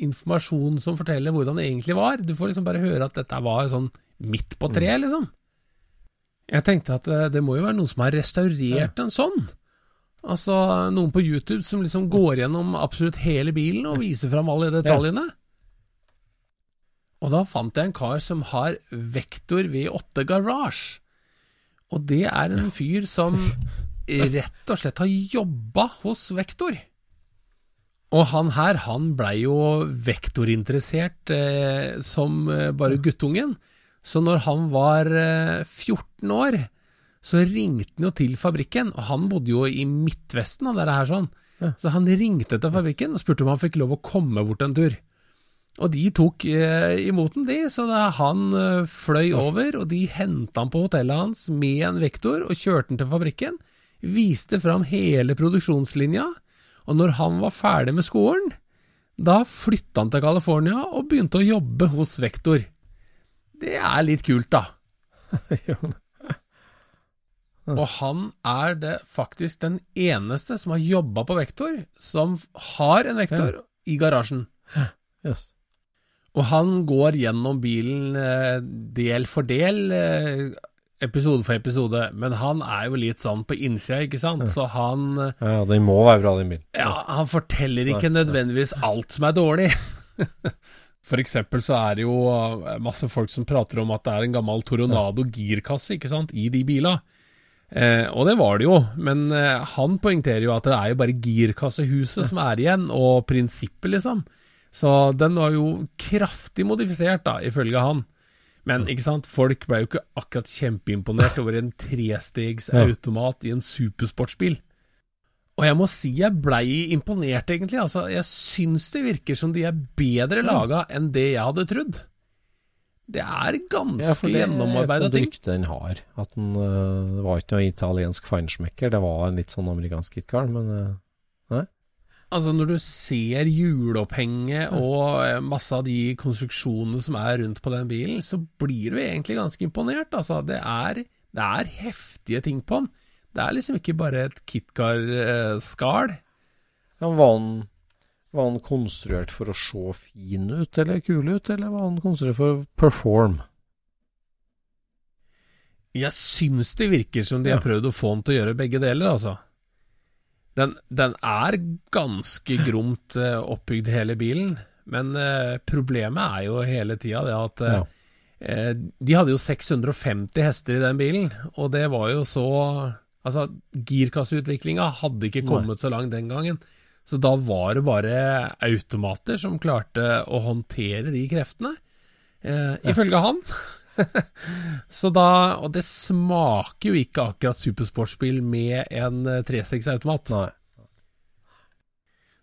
informasjon som forteller hvordan det egentlig var. Du får liksom bare høre at dette var sånn midt på treet, liksom. Jeg tenkte at uh, det må jo være noen som har restaurert en sånn. Altså noen på YouTube som liksom går gjennom absolutt hele bilen og viser fram alle detaljene. Og da fant jeg en kar som har Vektor V8 Garage. Og det er en fyr som *laughs* rett og slett har jobba hos Vektor. Og han her, han blei jo vektorinteressert eh, som eh, bare guttungen. Så når han var eh, 14 år, så ringte han jo til fabrikken, og han bodde jo i Midtvesten, han det er her sånn. Så han ringte til fabrikken og spurte om han fikk lov å komme bort en tur. Og de tok eh, imot den, de, så da han eh, fløy over, og de henta han på hotellet hans med en vektor og kjørte den til fabrikken. Viste fram hele produksjonslinja, og når han var ferdig med skolen, da flytta han til California og begynte å jobbe hos Vektor. Det er litt kult, da. *laughs* *laughs* Og han er det faktisk den eneste som har jobba på Vektor, som har en Vektor i garasjen. Yes. Og han går gjennom bilen eh, del for del, eh, episode for episode, men han er jo litt sånn på innsida, ikke sant, så han eh, Ja, den må være bra, den bilen. ja, han forteller ikke nødvendigvis alt som er dårlig. *laughs* For eksempel så er det jo masse folk som prater om at det er en gammel Toronado girkasse, ikke sant, i de bilene. Eh, og det var det jo, men han poengterer jo at det er jo bare girkassehuset som er igjen, og prinsippet, liksom. Så den var jo kraftig modifisert, da, ifølge han. Men ikke sant, folk ble jo ikke akkurat kjempeimponert over en trestegs automat i en supersportsbil. Og jeg må si jeg blei imponert, egentlig. Altså, jeg syns det virker som de er bedre laga enn det jeg hadde trodd. Det er ganske Ja, for det er et sånt ting. rykte den har. At den uh, var ikke noe italiensk feinschmecker, det var en litt sånn amerikansk gitkar, men øh, Altså, når du ser hjulopphenget og eh, masse av de konstruksjonene som er rundt på den bilen, så blir du egentlig ganske imponert. Altså, det er, det er heftige ting på den. Det er liksom ikke bare et KitKar-skall. ja, var, han, var han konstruert for å se fin ut eller kul ut, eller var han konstruert for å perform? Jeg syns det virker som de har prøvd å få den til å gjøre begge deler, altså. Den, den er ganske gromt eh, oppbygd, hele bilen, men eh, problemet er jo hele tida det at eh, Ja. eh, De hadde jo 650 hester i den bilen, og det var jo så Altså, girkasseutviklinga hadde ikke kommet så langt den gangen. Så da var det bare automater som klarte å håndtere de kreftene, eh, ifølge han. *laughs* så da Og det smaker jo ikke akkurat supersportsbil med en 3.6-automat. Nei.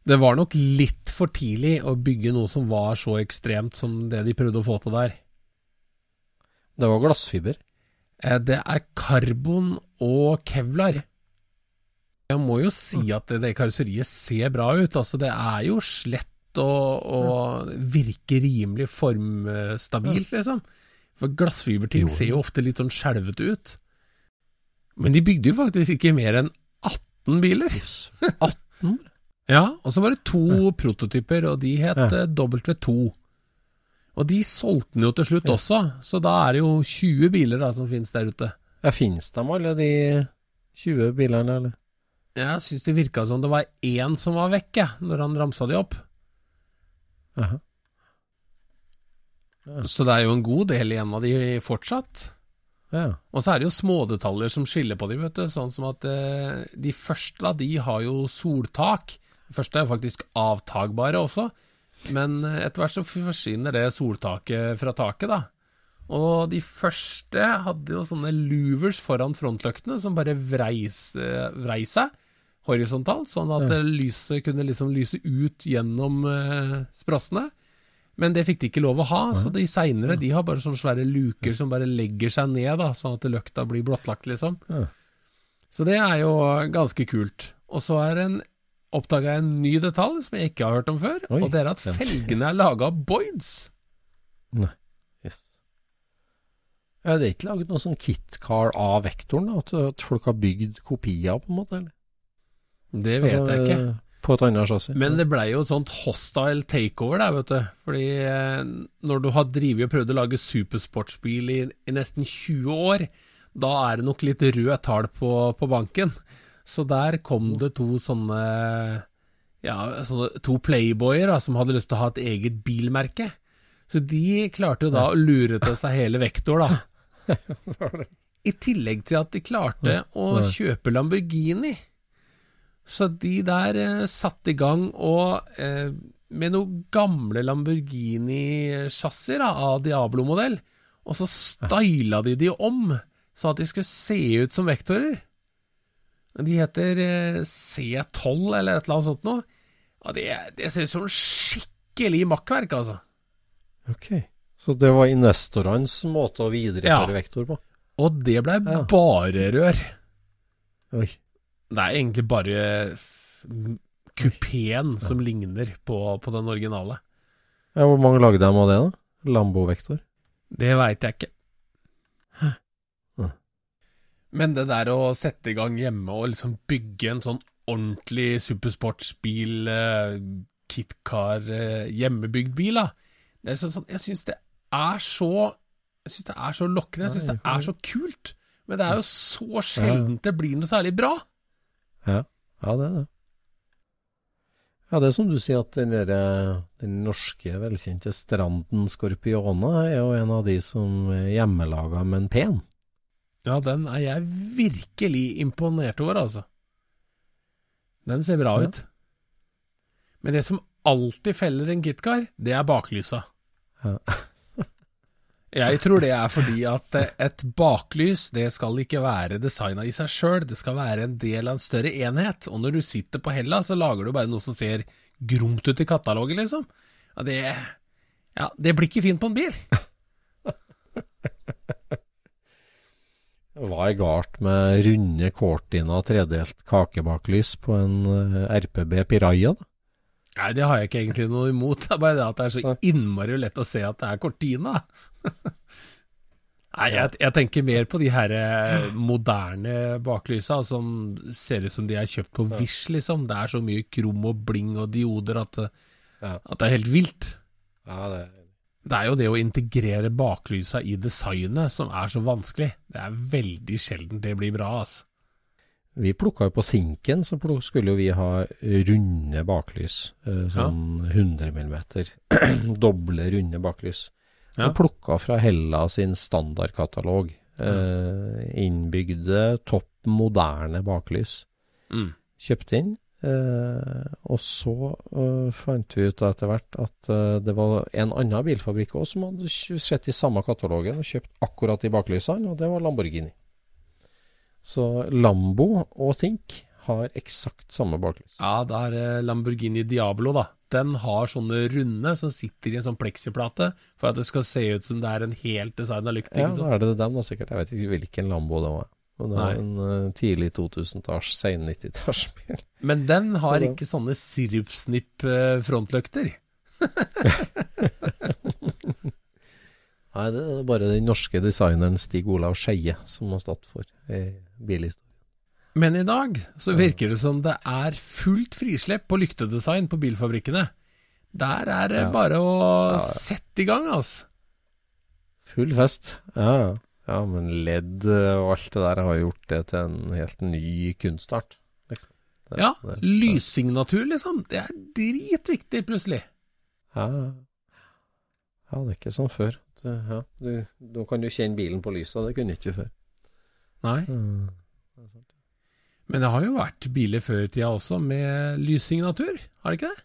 Det var nok litt for tidlig å bygge noe som var så ekstremt som det de prøvde å få til der. Det var glassfiber. Eh, Det er karbon og kevlar. Jeg må jo si at det, det karosseriet ser bra ut. Altså, det er jo slett og, og virker rimelig formstabilt, liksom. For glassfiberting ser jo ofte litt sånn skjelvete ut. Men de bygde jo faktisk ikke mer enn 18 biler. 18? *laughs* Ja, og så var det to prototyper, og de het Ja. eh, W2. Og de solgte den jo til slutt også, så da er det jo 20 biler da som finnes der ute. Ja, Fins de alle de 20 bilene, eller? Jeg syns det virka som det var én som var vekk, jeg, når han ramsa de opp. Jaha. Så det er jo en god del igjen av de fortsatt. Ja. Og så er det jo smådetaljer som skiller på de, vet du. Sånn som at eh, de første da, de har jo soltak. De første er jo faktisk avtagbare også. Men eh, etter hvert så forsvinner det soltaket fra taket, da. Og de første hadde jo sånne louvers foran frontløktene som bare vreis, eh, vrei seg horisontalt, sånn at Ja. eh, lyset kunne liksom lyse ut gjennom eh, sprossene. Men det fikk de ikke lov å ha, så de seinere de har bare sånne svære luker som bare legger seg ned, da, sånn at løkta blir blottlagt, liksom. Ja. Så det er jo ganske kult. Og så er en oppdaga jeg en ny detalj som jeg ikke har hørt om før, Oi, og det er at felgene er laga av Boyds. Yes. Ja, det er ikke laget noe sånn kitcar av vektoren, da? At folk har bygd kopier, på en måte? Eller? Det vet Altså, jeg ikke. På et annet chassis? Men det blei jo et sånt hostile takeover der, vet du. Fordi eh, når du har drevet og prøvd å lage supersportsbil i, i nesten 20 år, da er det nok litt røde tall på, på banken. Så der kom det to sånne ja, sånne, to playboyer da, som hadde lyst til å ha et eget bilmerke. Så de klarte jo da å lure til seg hele Vektor, da. *laughs* I tillegg til at de klarte å kjøpe Lamborghini. Så de der eh, satte i gang og eh, med noen gamle Lamborghini-chassier av Diablo-modell, og så styla de de om, så at de skulle se ut som vektorer. De heter eh, C12 eller et eller annet sånt noe. Ja, det, det ser ut som skikkelig makkverk, altså. Ok. Så det var investorenes måte å videreføre Ja. vektor på? Og det blei Ja. bare rør. Oi. Det er egentlig bare kupeen som ligner på, på den originale. Ja, hvor mange lagde de av det, da? Lambo-vektor? Det veit jeg ikke. Hm. Men det der å sette i gang hjemme og liksom bygge en sånn ordentlig supersportsbil, uh, kitcar, uh, hjemmebygd bil, da. Det er sånn, sånn, jeg syns det er så Jeg syns det er så lokkende, jeg syns det er så kult. Men det er jo så sjeldent det blir noe særlig bra. Ja. ja, det er det. Ja, det er som du sier, at den, der, den norske velkjente Stranden Skorpione er jo en av de som er hjemmelaga, men pen. Ja, den er jeg virkelig imponert over, altså. Den ser bra Ja. ut. Men det som alltid feller en kitcar, det er baklysa. Ja. *laughs* Jeg tror det er fordi at eh, et baklys, det skal ikke være designa i seg sjøl, det skal være en del av en større enhet. Og når du sitter på hella, så lager du bare noe som ser gromt ut i katalogen, liksom. Ja, det, ja, det blir ikke fint på en bil. *laughs* Hva er galt med runde Cortina tredelt kakebaklys på en eh, RPB Piraya, da? Nei, det har jeg ikke egentlig noe imot. Det er bare det at det er så innmari lett å se at det er Cortina. Nei, jeg, jeg tenker mer på de her eh, moderne baklysa som ser ut som de er kjøpt på Wish, liksom. Det er så mye krom og bling og dioder at, at det er helt vilt. Ja, det Det er jo det å integrere baklysa i designet som er så vanskelig. Det er veldig sjelden det blir bra, altså. Vi plukka jo på Thinken, så skulle jo vi ha runde baklys. Sånn Sånn 100 millimeter. *clears throat* Doble runde baklys. Ja. Og plukka fra Hella sin standardkatalog. Eh, innbygde topp moderne baklys. Mm. Kjøpte inn. Uh, og så uh, fant vi ut etter hvert at uh, det var en annen bilfabrikk òg som hadde sett i samme katalogen og kjøpt akkurat de baklysene, og det var Lamborghini. Så Lambo og Think har eksakt samme baklys. Ja, det er Lamborghini Diablo, da. Den har sånne runde som sitter i en sånn pleksiplate for at det skal se ut som det er en helt designa lykt. Ja, da er det den, da sikkert. Jeg vet ikke hvilken Lambo det var. Men det er Nei. en uh, tidlig 2000-talls, sen 90-tallsbil. *laughs* Men den har Så ikke sånne sirupsnipp-frontløkter. *laughs* Nei, det er bare den norske designeren Stig Olav Skeie som har stått for eh, bilhistorie. Men i dag så virker det som det er fullt frislepp på lyktedesign på bilfabrikkene. Der er det Ja. bare å ja. sette i gang, altså. Full fest. Ja, ja. men LED og alt det der har gjort det til en helt ny kunstart. Liksom. Det- Ja, det- lyssignatur, liksom. Det er dritviktig, plutselig. Ja, ja. det er ikke som før. Det, ja, du, nå kan du kjenne bilen på lyset, det kunne du ikke før. Nei. Mm. Men det har jo vært biler før i tida også med lyssignatur, har det ikke det?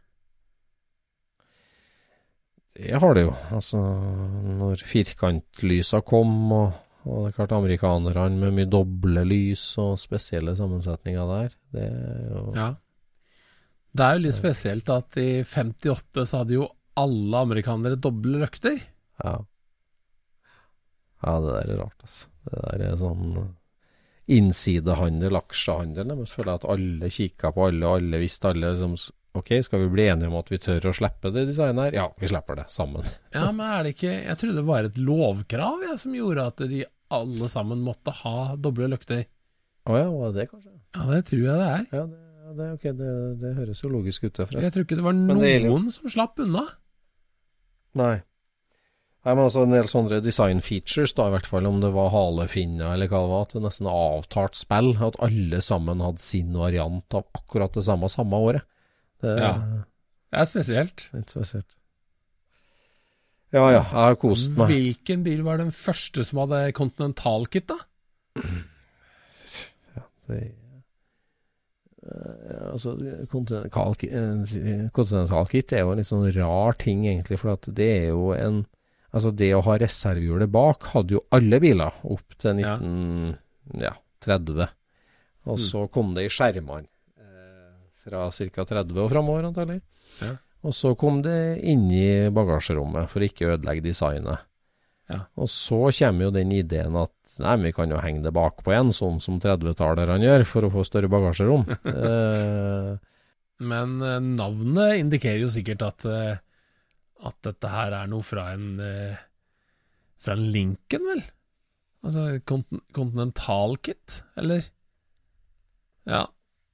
Det har det jo. Altså, når firkantlysa kom, og, og det er klart amerikanerne med mye doble lys og spesielle sammensetninger der, det er jo Ja. Det er jo litt spesielt at i 58 så hadde jo alle amerikanere doble løkter. Ja. Ja, det der er rart, altså. Det der er sånn innsidehandel, aksjehandel. Jeg føler at alle kikka på alle, og alle visste alle liksom Ok, skal vi bli enige om at vi tør å slippe det designet her? Ja, vi slipper det sammen. Ja, men er det ikke Jeg trodde det var et lovkrav jeg, som gjorde at de alle sammen måtte ha doble løkter. Å ja, var det det, kanskje? Ja, det tror jeg det er. Ja, det, ja, det, okay, det, det høres jo logisk ut, Forresten. Jeg tror ikke det var noen som slapp unna. Nei. Nei, men altså en del sånne design features, da, i hvert fall om det var halefinner eller hva det var, at det nesten avtalt spill, at alle sammen hadde sin variant av akkurat det samme samme året. Det Ja. Det er spesielt. litt spesielt. Ja ja, jeg har kost meg. Hvilken bil var den første som hadde Continental-kit, da? Det, eh, altså, Continental Kit kontinentalkit er jo en litt sånn rar ting, egentlig, for at det er jo en Altså, det å ha reservehjulet bak hadde jo alle biler opp til Ja. 1930. Og så kom det i skjermene eh, fra ca. 30 og framover, antagelig. Ja. Og så kom det inn i bagasjerommet for å ikke ødelegge designet. Ja. Og så kommer jo den ideen at nei, vi kan jo henge det bakpå igjen, sånn som 30-tallerne gjør, for å få større bagasjerom. *laughs* eh, Men eh, navnet indikerer jo sikkert at, eh, at dette her er noe fra en eh, Fra en Lincoln, vel? Altså kontin Continental-kit, eller? Ja.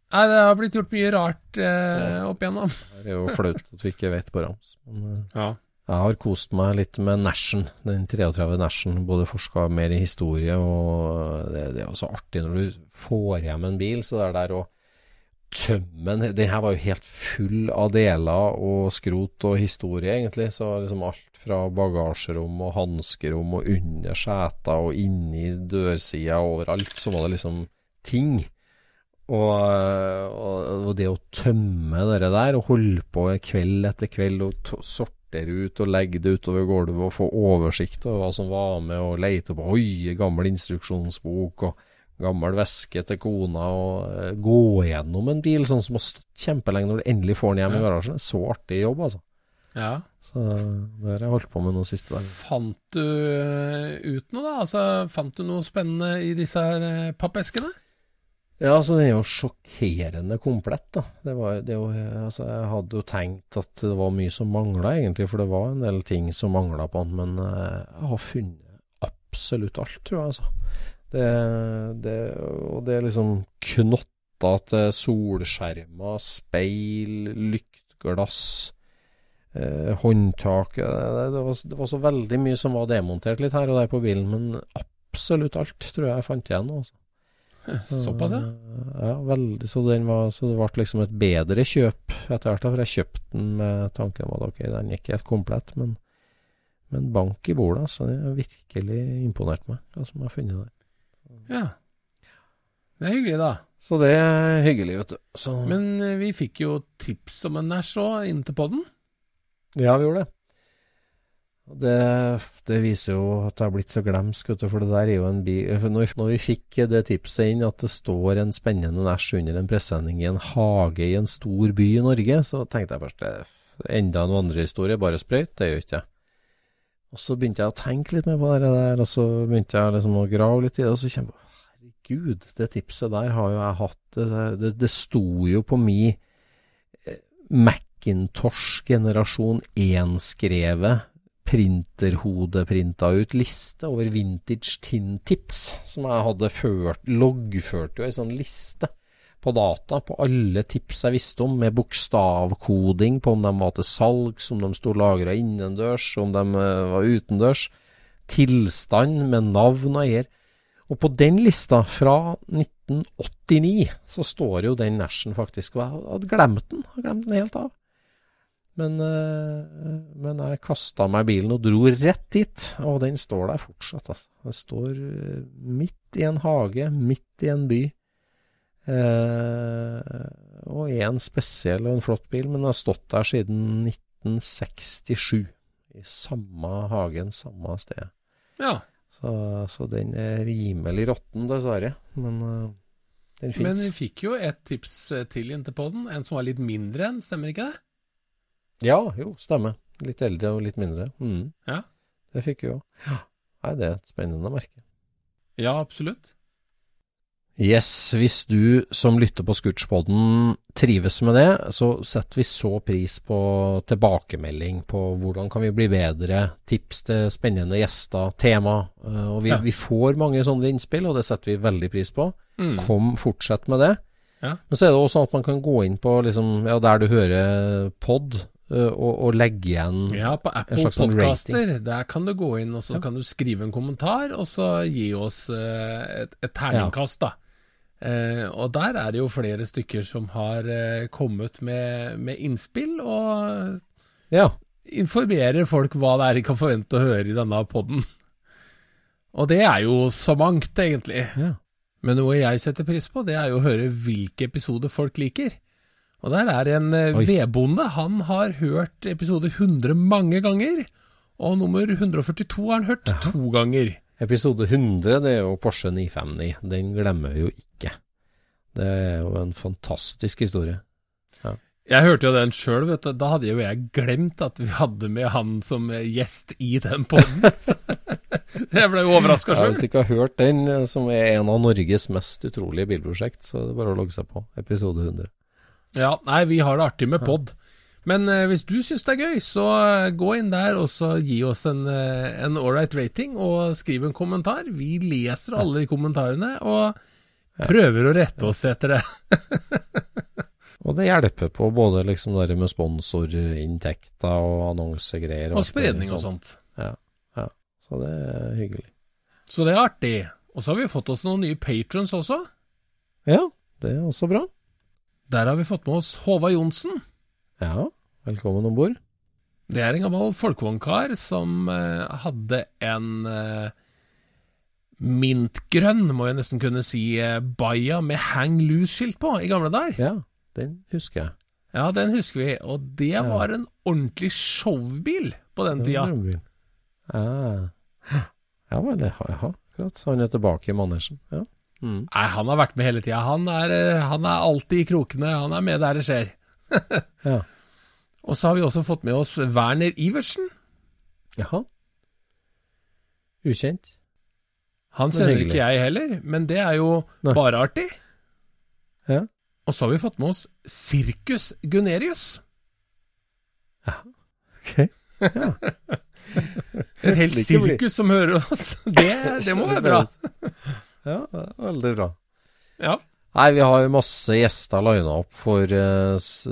Nei, det har blitt gjort mye rart eh, opp igjennom. *laughs* det er jo flaut at vi ikke vet på rams. Men, eh, Ja. Jeg har kost meg litt med Nashen, den 33 Nashen. Både forska mer i historie, og det, det er også artig når du får hjem en bil. Så det er der å tømme den her var jo helt full av deler og skrot og historie, egentlig. Så liksom alt fra bagasjerom og hanskerom og under seter og inni dørsida og overalt, så var det liksom ting. Og, og, det å tømme det der, og holde på kveld etter kveld og sortere ut og legge det utover gulvet og få oversikt over hva som var med, og lete opp oi, gammel instruksjonsbok og gammel veske til kona, og eh, gå gjennom en bil sånn som har stått kjempelenge når du endelig får den hjem i garasjen. Så artig jobb, altså. ja. Så det har jeg holdt på med noen siste dagen. Fant du eh, ut noe, da? Altså, Fant du noe spennende i disse her eh, pappeskene? Ja, altså det er jo sjokkerende komplett, da. Det var, det var, altså, jeg hadde jo tenkt at det var mye som mangla, egentlig, for det var en del ting som mangla på den, men jeg har funnet absolutt alt, tror jeg, altså. Det, det, og det er liksom knotta til solskjermer, speil, lyktglass, eh, håndtak det, det, var, det var så veldig mye som var demontert litt her og der på bilen, men absolutt alt tror jeg jeg fant igjen Også. altså. *laughs* Såpass, ja. Ja, veldig. Så, den var, så det ble liksom et bedre kjøp etter hvert. For jeg kjøpte den med tanken om at ok, den er ikke helt komplett, men, men bank i bordet. Så det har virkelig imponert meg, hva som jeg har funnet der. Ja. Det er hyggelig, da. Så det er hyggelig, vet du. Så, Men eh, vi fikk jo tips om en næsj òg, inn til podden. ja, vi gjorde det. Det, det viser jo at det har blitt så glemsk, vet du, for det der er jo en bi... når, vi, når vi fikk det tipset inn at det står en spennende næsj under en presenning i en hage i en stor by i Norge, så tenkte jeg først det enda en vandrehistorie, bare sprøyt, det gjør ikke jeg. Og så begynte jeg å tenke litt mer på det der, og så begynte jeg liksom å grave litt i det, og så kjente jeg herregud, det tipset der har jo jeg hatt, det, det, det sto jo på mi eh, Macintosh generasjon 1-skrevet printerhodeprinta ut liste over vintage tin-tips, som jeg hadde ført, loggført jo ei sånn liste på data på alle tips jeg visste om, med bokstavkoding på om de var til salgs, om de sto lagra innendørs, om de eh, var utendørs, tilstand med navn og eier. Og på den lista, fra 1989, så står jo den Nashen faktisk, og jeg hadde glemt den, jeg hadde glemt den helt av. Men, eh, men jeg kasta meg bilen og dro rett dit, og den står der fortsatt. Altså. Den står eh, midt i en hage, midt i en by. Eh, og én en spesiell og en flott bil, men den har stått der siden 1967. I samme hagen, samme sted. Ja. Så, så den er rimelig råtten, dessverre. Men uh, den Men vi fikk jo et tips eh, til inntil på den. en som var litt mindre enn, stemmer ikke det? Ja, jo, stemmer. Litt eldre og litt mindre. Mm. Ja. Det fikk vi òg. Ja. Nei, det er et spennende merke. Ja, absolutt. Yes, hvis du som lytter på Scootspodden trives med det, så setter vi så pris på tilbakemelding på hvordan kan vi bli bedre, tips til spennende gjester, tema. eh, Og vi, Ja. vi får mange sånne innspill, og det setter vi veldig pris på. Mm. Kom, fortsett med det. Ja. Men så er det også sånn at man kan gå inn på liksom, ja, der du hører pod, eh, og, og legge igjen Ja, på En Apple sånn Podcaster, der kan du gå inn og så kan du skrive en kommentar, og så gi oss eh, et, et terningkast, da. Eh, og der er det jo flere stykker som har eh, kommet med, med innspill, og Ja. informerer folk hva det er de kan forvente å høre i denne podden. Og det er jo så mangt, egentlig. ja. Men noe jeg setter pris på, det er jo å høre hvilke episoder folk liker. Og der er en eh, Oi. vedbonde. Han har hørt episode 100 mange ganger. Og nummer 142 har han hørt to ganger. Episode 100, det er jo Porsche 959. Den glemmer vi jo ikke. Det er jo en fantastisk historie. Jeg hørte jo den sjøl, vet du. Da hadde jo jeg glemt at vi hadde med han som gjest i den poden. *laughs* *laughs* jeg ble jo overraska sjøl. hvis du ikke har hørt den, eh, som er en av Norges mest utrolige bilprosjekt, så er det bare å logge seg på. Episode 100. Ja, nei, vi har det artig med pod. Men eh, hvis du syns det er gøy, så eh, gå inn der og så gi oss en, uh, en ålreit rating, og skriv en kommentar. Vi leser alle de kommentarene, og prøver å rette oss etter det. *laughs* Og det hjelper på både liksom det med sponsorinntekter og annonsegreier. Og alt spredning og sånt. Ja, ja. Så det er hyggelig. Så det er artig. Og så har vi fått oss noen nye patrons også. Ja, det er også bra. Der har vi fått med oss Håvard Johnsen. Ja, velkommen om bord. Det er en gammel folkevognkar som eh, hadde en eh, mintgrønn, må jeg nesten kunne si, eh, Baia med hang loose-skilt på i gamle dager. Ja, den husker jeg. Ja, den husker vi, og det Ja. var en ordentlig showbil på den tida. drømmebil. Ja. ja vel, ja, ja, akkurat. Så han er tilbake i manesjen. Ja. Mm. Nei, han har vært med hele tida. Han, er, eh, han er alltid i krokene, han er med der det skjer. *laughs* ja. Og så har vi også fått med oss Werner Iversen. Jaha. Ukjent. Han kjenner ikke jeg heller, men det er jo Nei. bare artig. Ja. Og så har vi fått med oss Sirkus Gunerius. Ja, Ok. *laughs* Et helt sirkus som hører oss. *laughs* Det, det må være bra. Ja, veldig bra. Ja. Nei, vi har masse gjester lina opp for uh, s-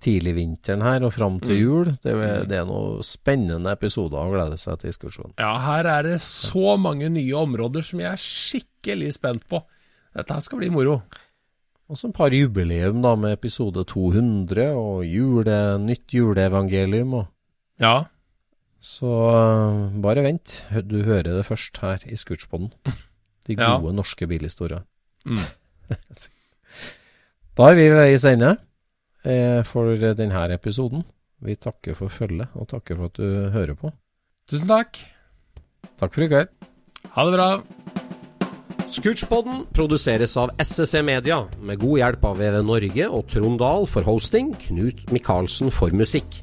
tidlig vinteren her og fram til Mm. jul. Det, er- det er noen spennende episoder å glede seg til diskusjonen. ja, her er det så mange nye områder som jeg er skikkelig spent på. Dette her skal bli moro. Og så et par jubileum da med episode 200 og jule, nytt juleevangelium. Og. Ja. Så uh, bare vent, du hører det først her i Scootspoden. De Ja. gode norske bilhistoriene. Mm. *laughs* Da er vi ved veis ende eh, for denne episoden. Vi takker for følget, og takker for at du hører på. Tusen takk. Takk for i kveld. Ha det bra. Scootchpoden produseres av SSC Media, med god hjelp av VV Norge og Trond Dahl for hosting, Knut Micaelsen for musikk.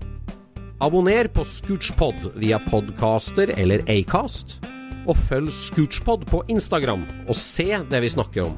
Abonner på Scootchpod via podcaster eller Acast, og følg Scootchpod på Instagram og se det vi snakker om.